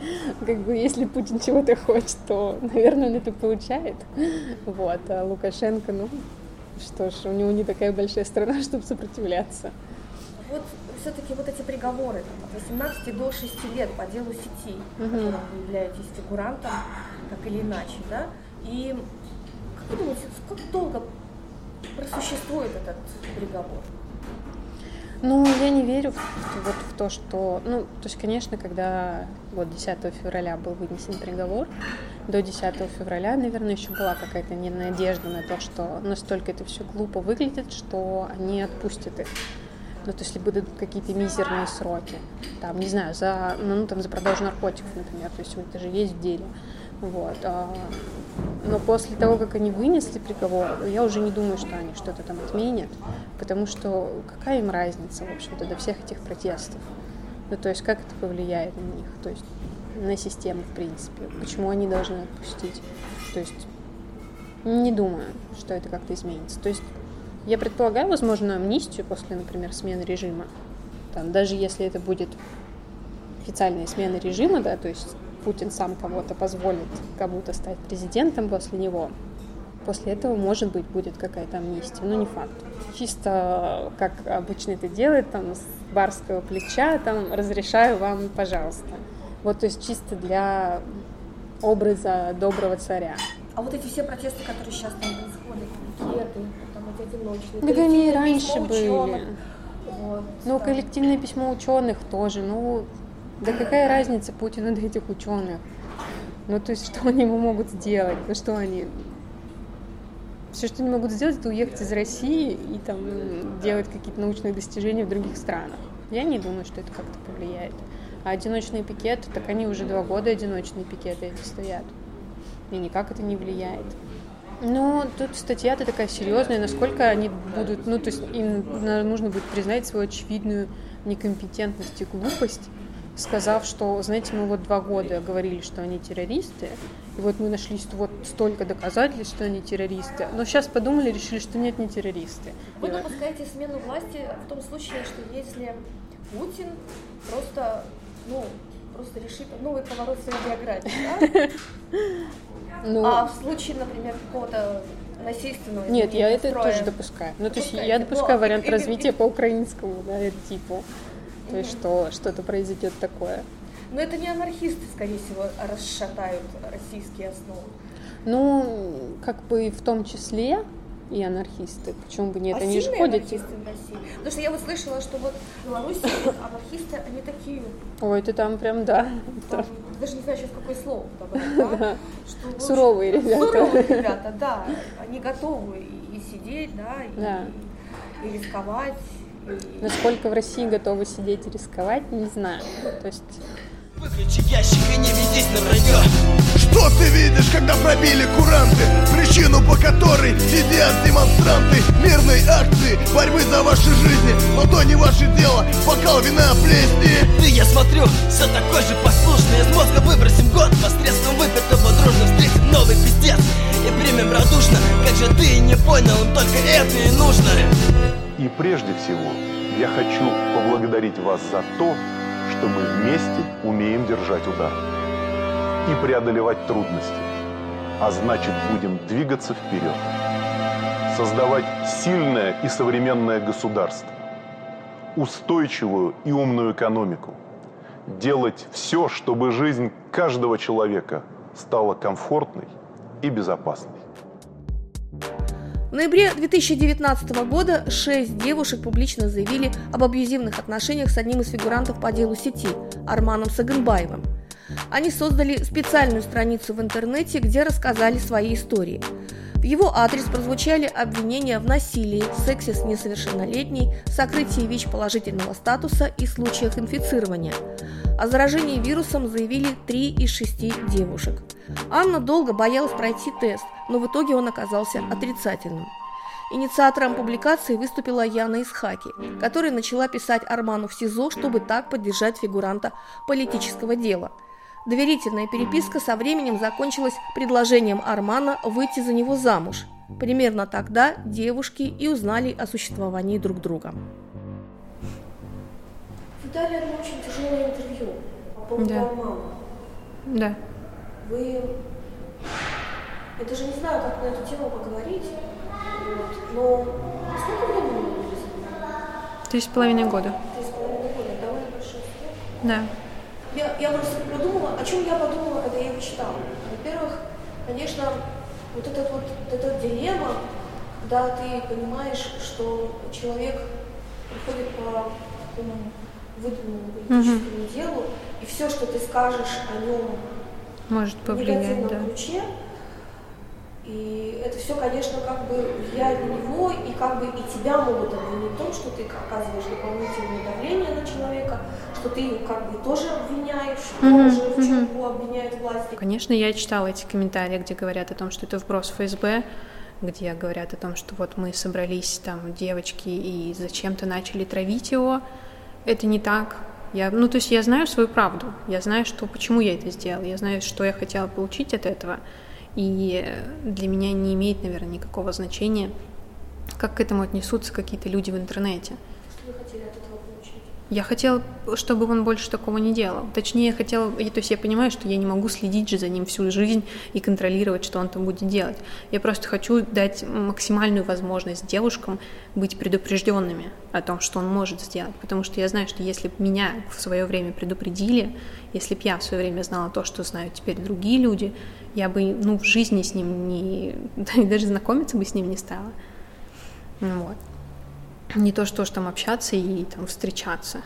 Как бы, если Путин чего-то хочет, то, наверное, он это получает. Вот, а Лукашенко, ну, что ж, у него не такая большая страна, [LAUGHS] чтобы сопротивляться. Вот все-таки вот эти приговоры там, от 18 до 6 лет по делу сети, угу. в котором вы являетесь фигурантом, так или иначе, да, и как вы думаете, как долго просуществует этот приговор? Ну, я не верю в, вот в то, что... Ну, то есть, конечно, когда вот 10 февраля был вынесен приговор, до 10 февраля, наверное, еще была какая-то надежда на то, что настолько это все глупо выглядит, что они отпустят их ну, то есть, либо дадут какие-то мизерные сроки, там, не знаю, за, ну, там, за продажу наркотиков, например, то есть, это же есть в деле, вот, а, но после того, как они вынесли приговор, я уже не думаю, что они что-то там отменят, потому что какая им разница, в общем-то, до всех этих протестов, ну, то есть, как это повлияет на них, то есть, на систему, в принципе, почему они должны отпустить, то есть, не думаю, что это как-то изменится, то есть, я предполагаю возможно, амнистию после, например, смены режима. Там, даже если это будет официальная смена режима, да, то есть Путин сам кого-то позволит кому-то стать президентом после него, после этого, может быть, будет какая-то амнистия, но не факт. Чисто, как обычно это делает, там, с барского плеча, там, разрешаю вам, пожалуйста. Вот, то есть чисто для образа доброго царя. А вот эти все протесты, которые сейчас там происходят, пикеты, одиночные. Так они и раньше были. Вот, ну, да. коллективное письмо ученых тоже. Ну, да какая разница Путину до этих ученых? Ну, то есть, что они ему могут сделать? Ну, что они... Все, что они могут сделать, это уехать из России и там делать какие-то научные достижения в других странах. Я не думаю, что это как-то повлияет. А одиночные пикеты, так они уже два года одиночные пикеты эти стоят. И никак это не влияет. Ну, тут статья-то такая серьезная, насколько они будут, ну, то есть им нужно будет признать свою очевидную некомпетентность и глупость, сказав, что, знаете, мы вот два года говорили, что они террористы, и вот мы нашли вот столько доказательств, что они террористы, но сейчас подумали, решили, что нет, не террористы. Вы и допускаете смену власти в том случае, что если Путин просто, ну, просто решит новый поворот своей биографии, да? [LAUGHS] Ну, а в случае, например, какого-то насильственного Нет, я это строя, тоже допускаю. Ну, то есть я допускаю Но, вариант и, развития по украинскому, да, типу. То есть что что-то произойдет такое. Но это не анархисты, скорее всего, расшатают российские основы. Ну, как бы в том числе, и анархисты. Почему бы нет? А они же ходят. анархисты в России? Потому что я вот слышала, что вот в Беларуси анархисты, они такие. Ой, ты там прям, да. Там, даже не знаю сейчас какое слово подобрать, да? Что, суровые ребята. Суровые ребята, да. Они готовы и сидеть, да, и, да. и рисковать. И... Насколько в России готовы сидеть и рисковать, не знаю. То есть Выключи ящик и не ведись на вранье Что ты видишь, когда пробили куранты? Причину, по которой сидят демонстранты Мирной акции, борьбы за ваши жизни. Но то не ваше дело, бокал вина плесни. Ты, я смотрю, все такой же послушный. Из мозга выбросим год, посредством выпитого дружно. Встретим новый пиздец и примем радушно. Как же ты не понял, им только это и нужно. И прежде всего, я хочу поблагодарить вас за то, что мы вместе умеем держать удар. И преодолевать трудности. А значит, будем двигаться вперед. Создавать сильное и современное государство. Устойчивую и умную экономику. Делать все, чтобы жизнь каждого человека стала комфортной и безопасной. В ноябре 2019 года шесть девушек публично заявили об абьюзивных отношениях с одним из фигурантов по делу сети – Арманом Саганбаевым. Они создали специальную страницу в интернете, где рассказали свои истории. В его адрес прозвучали обвинения в насилии, сексе с несовершеннолетней, сокрытии ВИЧ положительного статуса и случаях инфицирования. О заражении вирусом заявили три из шести девушек. Анна долго боялась пройти тест, но в итоге он оказался отрицательным. Инициатором публикации выступила Яна Исхаки, которая начала писать Арману в СИЗО, чтобы так поддержать фигуранта политического дела – Доверительная переписка со временем закончилась предложением Армана выйти за него замуж. Примерно тогда девушки и узнали о существовании друг друга. Вы дали одно очень тяжелое интервью по поводу да. Армана. Да. Вы... Я даже не знаю, как на эту тему поговорить, вот. но сколько времени вы были Три с половиной года. Три с половиной года, довольно большой Да. Я, я просто подумала, о чем я подумала, когда я его читала. Во-первых, конечно, вот этот вот, вот эта дилемма, когда ты понимаешь, что человек приходит по такому выдуманному политическому угу. делу, и все, что ты скажешь о нем может повлиять, да. ключе, и это все, конечно, как бы влияет на него, и как бы и тебя могут обвинить в том, что ты оказываешь дополнительное давление на человека, что ты его как бы тоже обвиняешь, mm-hmm. тоже в чем его обвиняют власти. Конечно, я читала эти комментарии, где говорят о том, что это вброс ФСБ, где говорят о том, что вот мы собрались там девочки и зачем-то начали травить его. Это не так. Я, ну, то есть я знаю свою правду, я знаю, что, почему я это сделала, я знаю, что я хотела получить от этого. И для меня не имеет, наверное, никакого значения, как к этому отнесутся какие-то люди в интернете. Что вы хотели от этого? Я хотела, чтобы он больше такого не делал. Точнее, я хотела, то есть я понимаю, что я не могу следить же за ним всю жизнь и контролировать, что он там будет делать. Я просто хочу дать максимальную возможность девушкам быть предупрежденными о том, что он может сделать. Потому что я знаю, что если бы меня в свое время предупредили, если бы я в свое время знала то, что знают теперь другие люди, я бы ну, в жизни с ним не... [LAUGHS] даже знакомиться бы с ним не стала. Вот. Не то, что уж там общаться и там встречаться.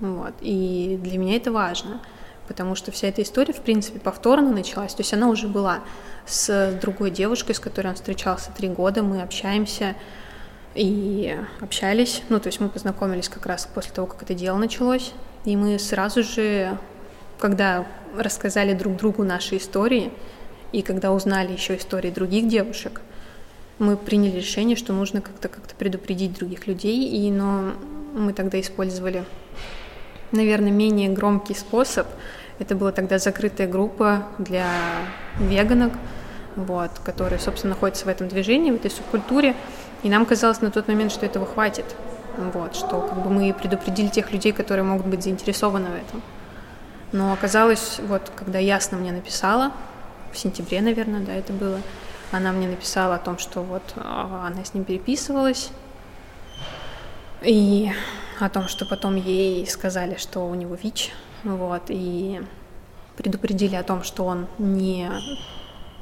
Вот. И для меня это важно, потому что вся эта история, в принципе, повторно началась. То есть она уже была с другой девушкой, с которой он встречался три года, мы общаемся и общались. Ну, то есть мы познакомились как раз после того, как это дело началось. И мы сразу же, когда рассказали друг другу наши истории, и когда узнали еще истории других девушек, мы приняли решение, что нужно как-то как-то предупредить других людей, и, но мы тогда использовали, наверное, менее громкий способ. Это была тогда закрытая группа для веганок, вот, которые, собственно, находятся в этом движении, в этой субкультуре, и нам казалось на тот момент, что этого хватит, вот, что как бы мы предупредили тех людей, которые могут быть заинтересованы в этом. Но оказалось, вот когда Ясно мне написала, в сентябре, наверное, да, это было, она мне написала о том, что вот а, она с ним переписывалась, и о том, что потом ей сказали, что у него ВИЧ, вот, и предупредили о том, что он не,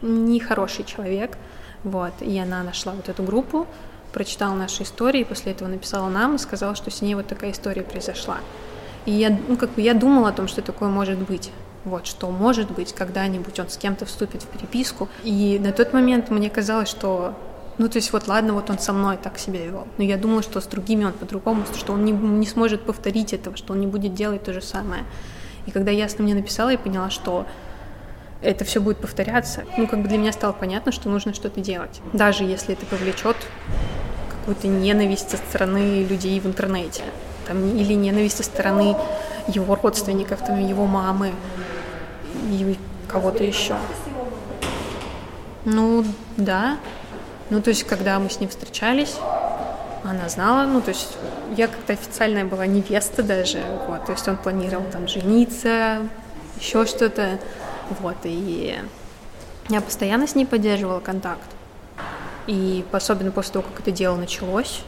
не хороший человек, вот, и она нашла вот эту группу, прочитала наши истории, после этого написала нам и сказала, что с ней вот такая история произошла. И я, ну, как бы я думала о том, что такое может быть. Вот, что может быть, когда-нибудь он с кем-то вступит в переписку. И на тот момент мне казалось, что ну, то есть вот ладно, вот он со мной так себя вел. Но я думала, что с другими он по-другому, что он не, не сможет повторить этого, что он не будет делать то же самое. И когда ясно мне написала, я поняла, что это все будет повторяться. Ну, как бы для меня стало понятно, что нужно что-то делать. Даже если это повлечет какую-то ненависть со стороны людей в интернете там, или ненависть со стороны его родственников, там, его мамы и кого-то еще. Ну, да. Ну, то есть, когда мы с ним встречались, она знала, ну, то есть, я как-то официальная была невеста даже, вот, то есть он планировал там жениться, еще что-то, Вот, и я постоянно с ней поддерживала контакт. И особенно после того, как это дело началось,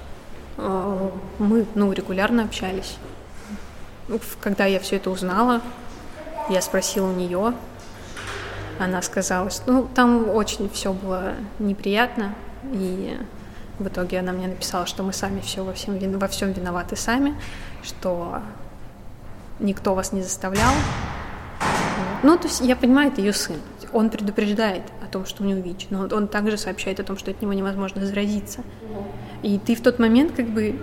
э, мы, ну, регулярно общались. Когда я все это узнала, я спросила у нее, она сказала, что ну, там очень все было неприятно, и в итоге она мне написала, что мы сами все во всем, во всем виноваты сами, что никто вас не заставлял. Ну, то есть я понимаю, это ее сын. Он предупреждает о том, что у него ВИЧ, но он также сообщает о том, что от него невозможно заразиться. И ты в тот момент как бы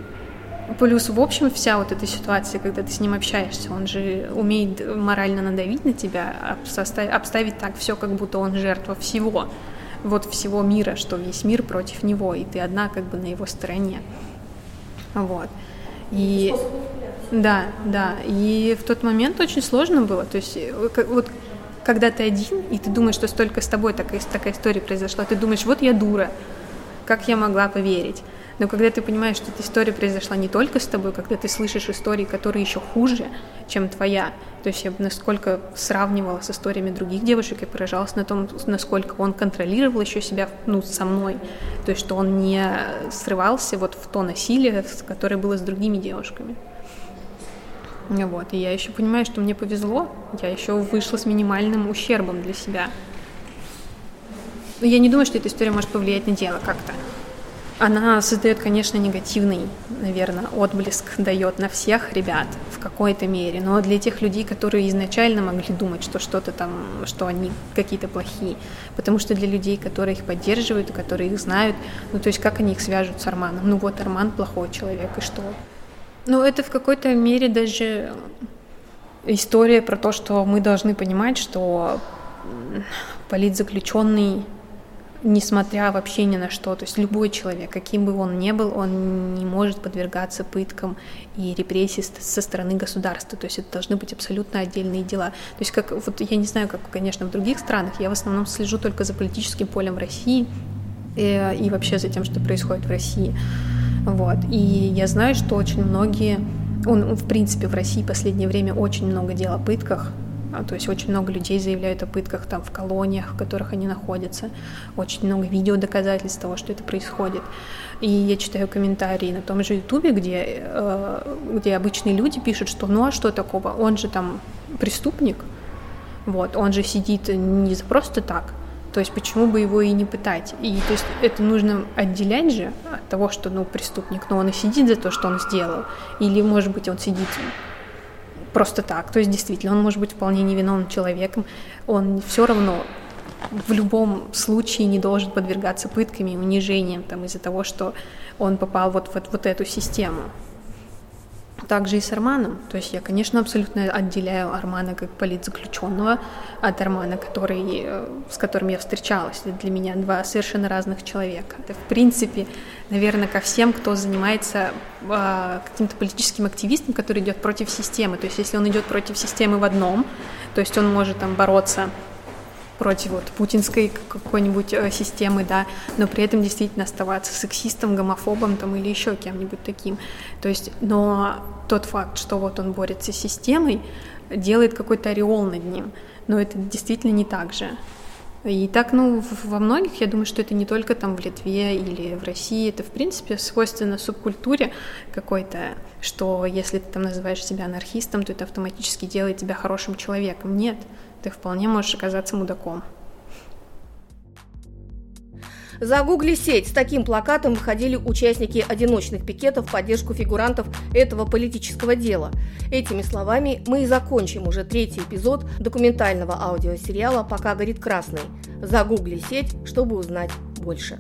Плюс, в общем, вся вот эта ситуация, когда ты с ним общаешься, он же умеет морально надавить на тебя, обставить так все, как будто он жертва всего, вот всего мира, что весь мир против него, и ты одна как бы на его стороне. Вот. И да, да. И в тот момент очень сложно было. То есть э, вот когда ты один, и ты думаешь, что столько с тобой такая, такая история произошла, ты думаешь, вот я дура, как я могла поверить? Но когда ты понимаешь, что эта история произошла не только с тобой, когда ты слышишь истории, которые еще хуже, чем твоя, то есть я насколько сравнивала с историями других девушек, я поражалась на том, насколько он контролировал еще себя ну, со мной, то есть что он не срывался вот в то насилие, которое было с другими девушками. Вот. И я еще понимаю, что мне повезло, я еще вышла с минимальным ущербом для себя. Но я не думаю, что эта история может повлиять на дело как-то. Она создает, конечно, негативный, наверное, отблеск дает на всех ребят в какой-то мере, но для тех людей, которые изначально могли думать, что что-то там, что они какие-то плохие, потому что для людей, которые их поддерживают, которые их знают, ну то есть как они их свяжут с Арманом? Ну вот Арман плохой человек, и что? Ну это в какой-то мере даже история про то, что мы должны понимать, что политзаключенный несмотря вообще ни на что. То есть любой человек, каким бы он ни был, он не может подвергаться пыткам и репрессии со стороны государства. То есть это должны быть абсолютно отдельные дела. То есть как, вот я не знаю, как, конечно, в других странах, я в основном слежу только за политическим полем России и, э, и вообще за тем, что происходит в России. Вот. И я знаю, что очень многие он, в принципе, в России в последнее время очень много дел о пытках, то есть очень много людей заявляют о пытках там в колониях, в которых они находятся. Очень много видео доказательств того, что это происходит. И я читаю комментарии на том же Ютубе, где, э, где обычные люди пишут, что ну а что такого, он же там преступник, вот, он же сидит не просто так, то есть почему бы его и не пытать? И то есть это нужно отделять же от того, что ну преступник, но он и сидит за то, что он сделал, или может быть он сидит просто так. То есть действительно, он может быть вполне невиновным человеком, он все равно в любом случае не должен подвергаться пытками и унижениям там, из-за того, что он попал вот в вот, вот эту систему. Также и с Арманом. То есть я, конечно, абсолютно отделяю Армана как политзаключенного от Армана, который, э, с которым я встречалась. Это для меня два совершенно разных человека. Это, в принципе, наверное, ко всем, кто занимается э, каким-то политическим активистом, который идет против системы. То есть если он идет против системы в одном, то есть он может там бороться против вот путинской какой-нибудь э, системы, да, но при этом действительно оставаться сексистом, гомофобом там или еще кем-нибудь таким. То есть, но тот факт, что вот он борется с системой, делает какой-то ореол над ним, но это действительно не так же. И так, ну, во многих, я думаю, что это не только там в Литве или в России, это, в принципе, свойственно субкультуре какой-то, что если ты там называешь себя анархистом, то это автоматически делает тебя хорошим человеком. Нет, ты вполне можешь оказаться мудаком. Загугли сеть. С таким плакатом выходили участники одиночных пикетов в поддержку фигурантов этого политического дела. Этими словами мы и закончим уже третий эпизод документального аудиосериала «Пока горит красный». Загугли сеть, чтобы узнать больше.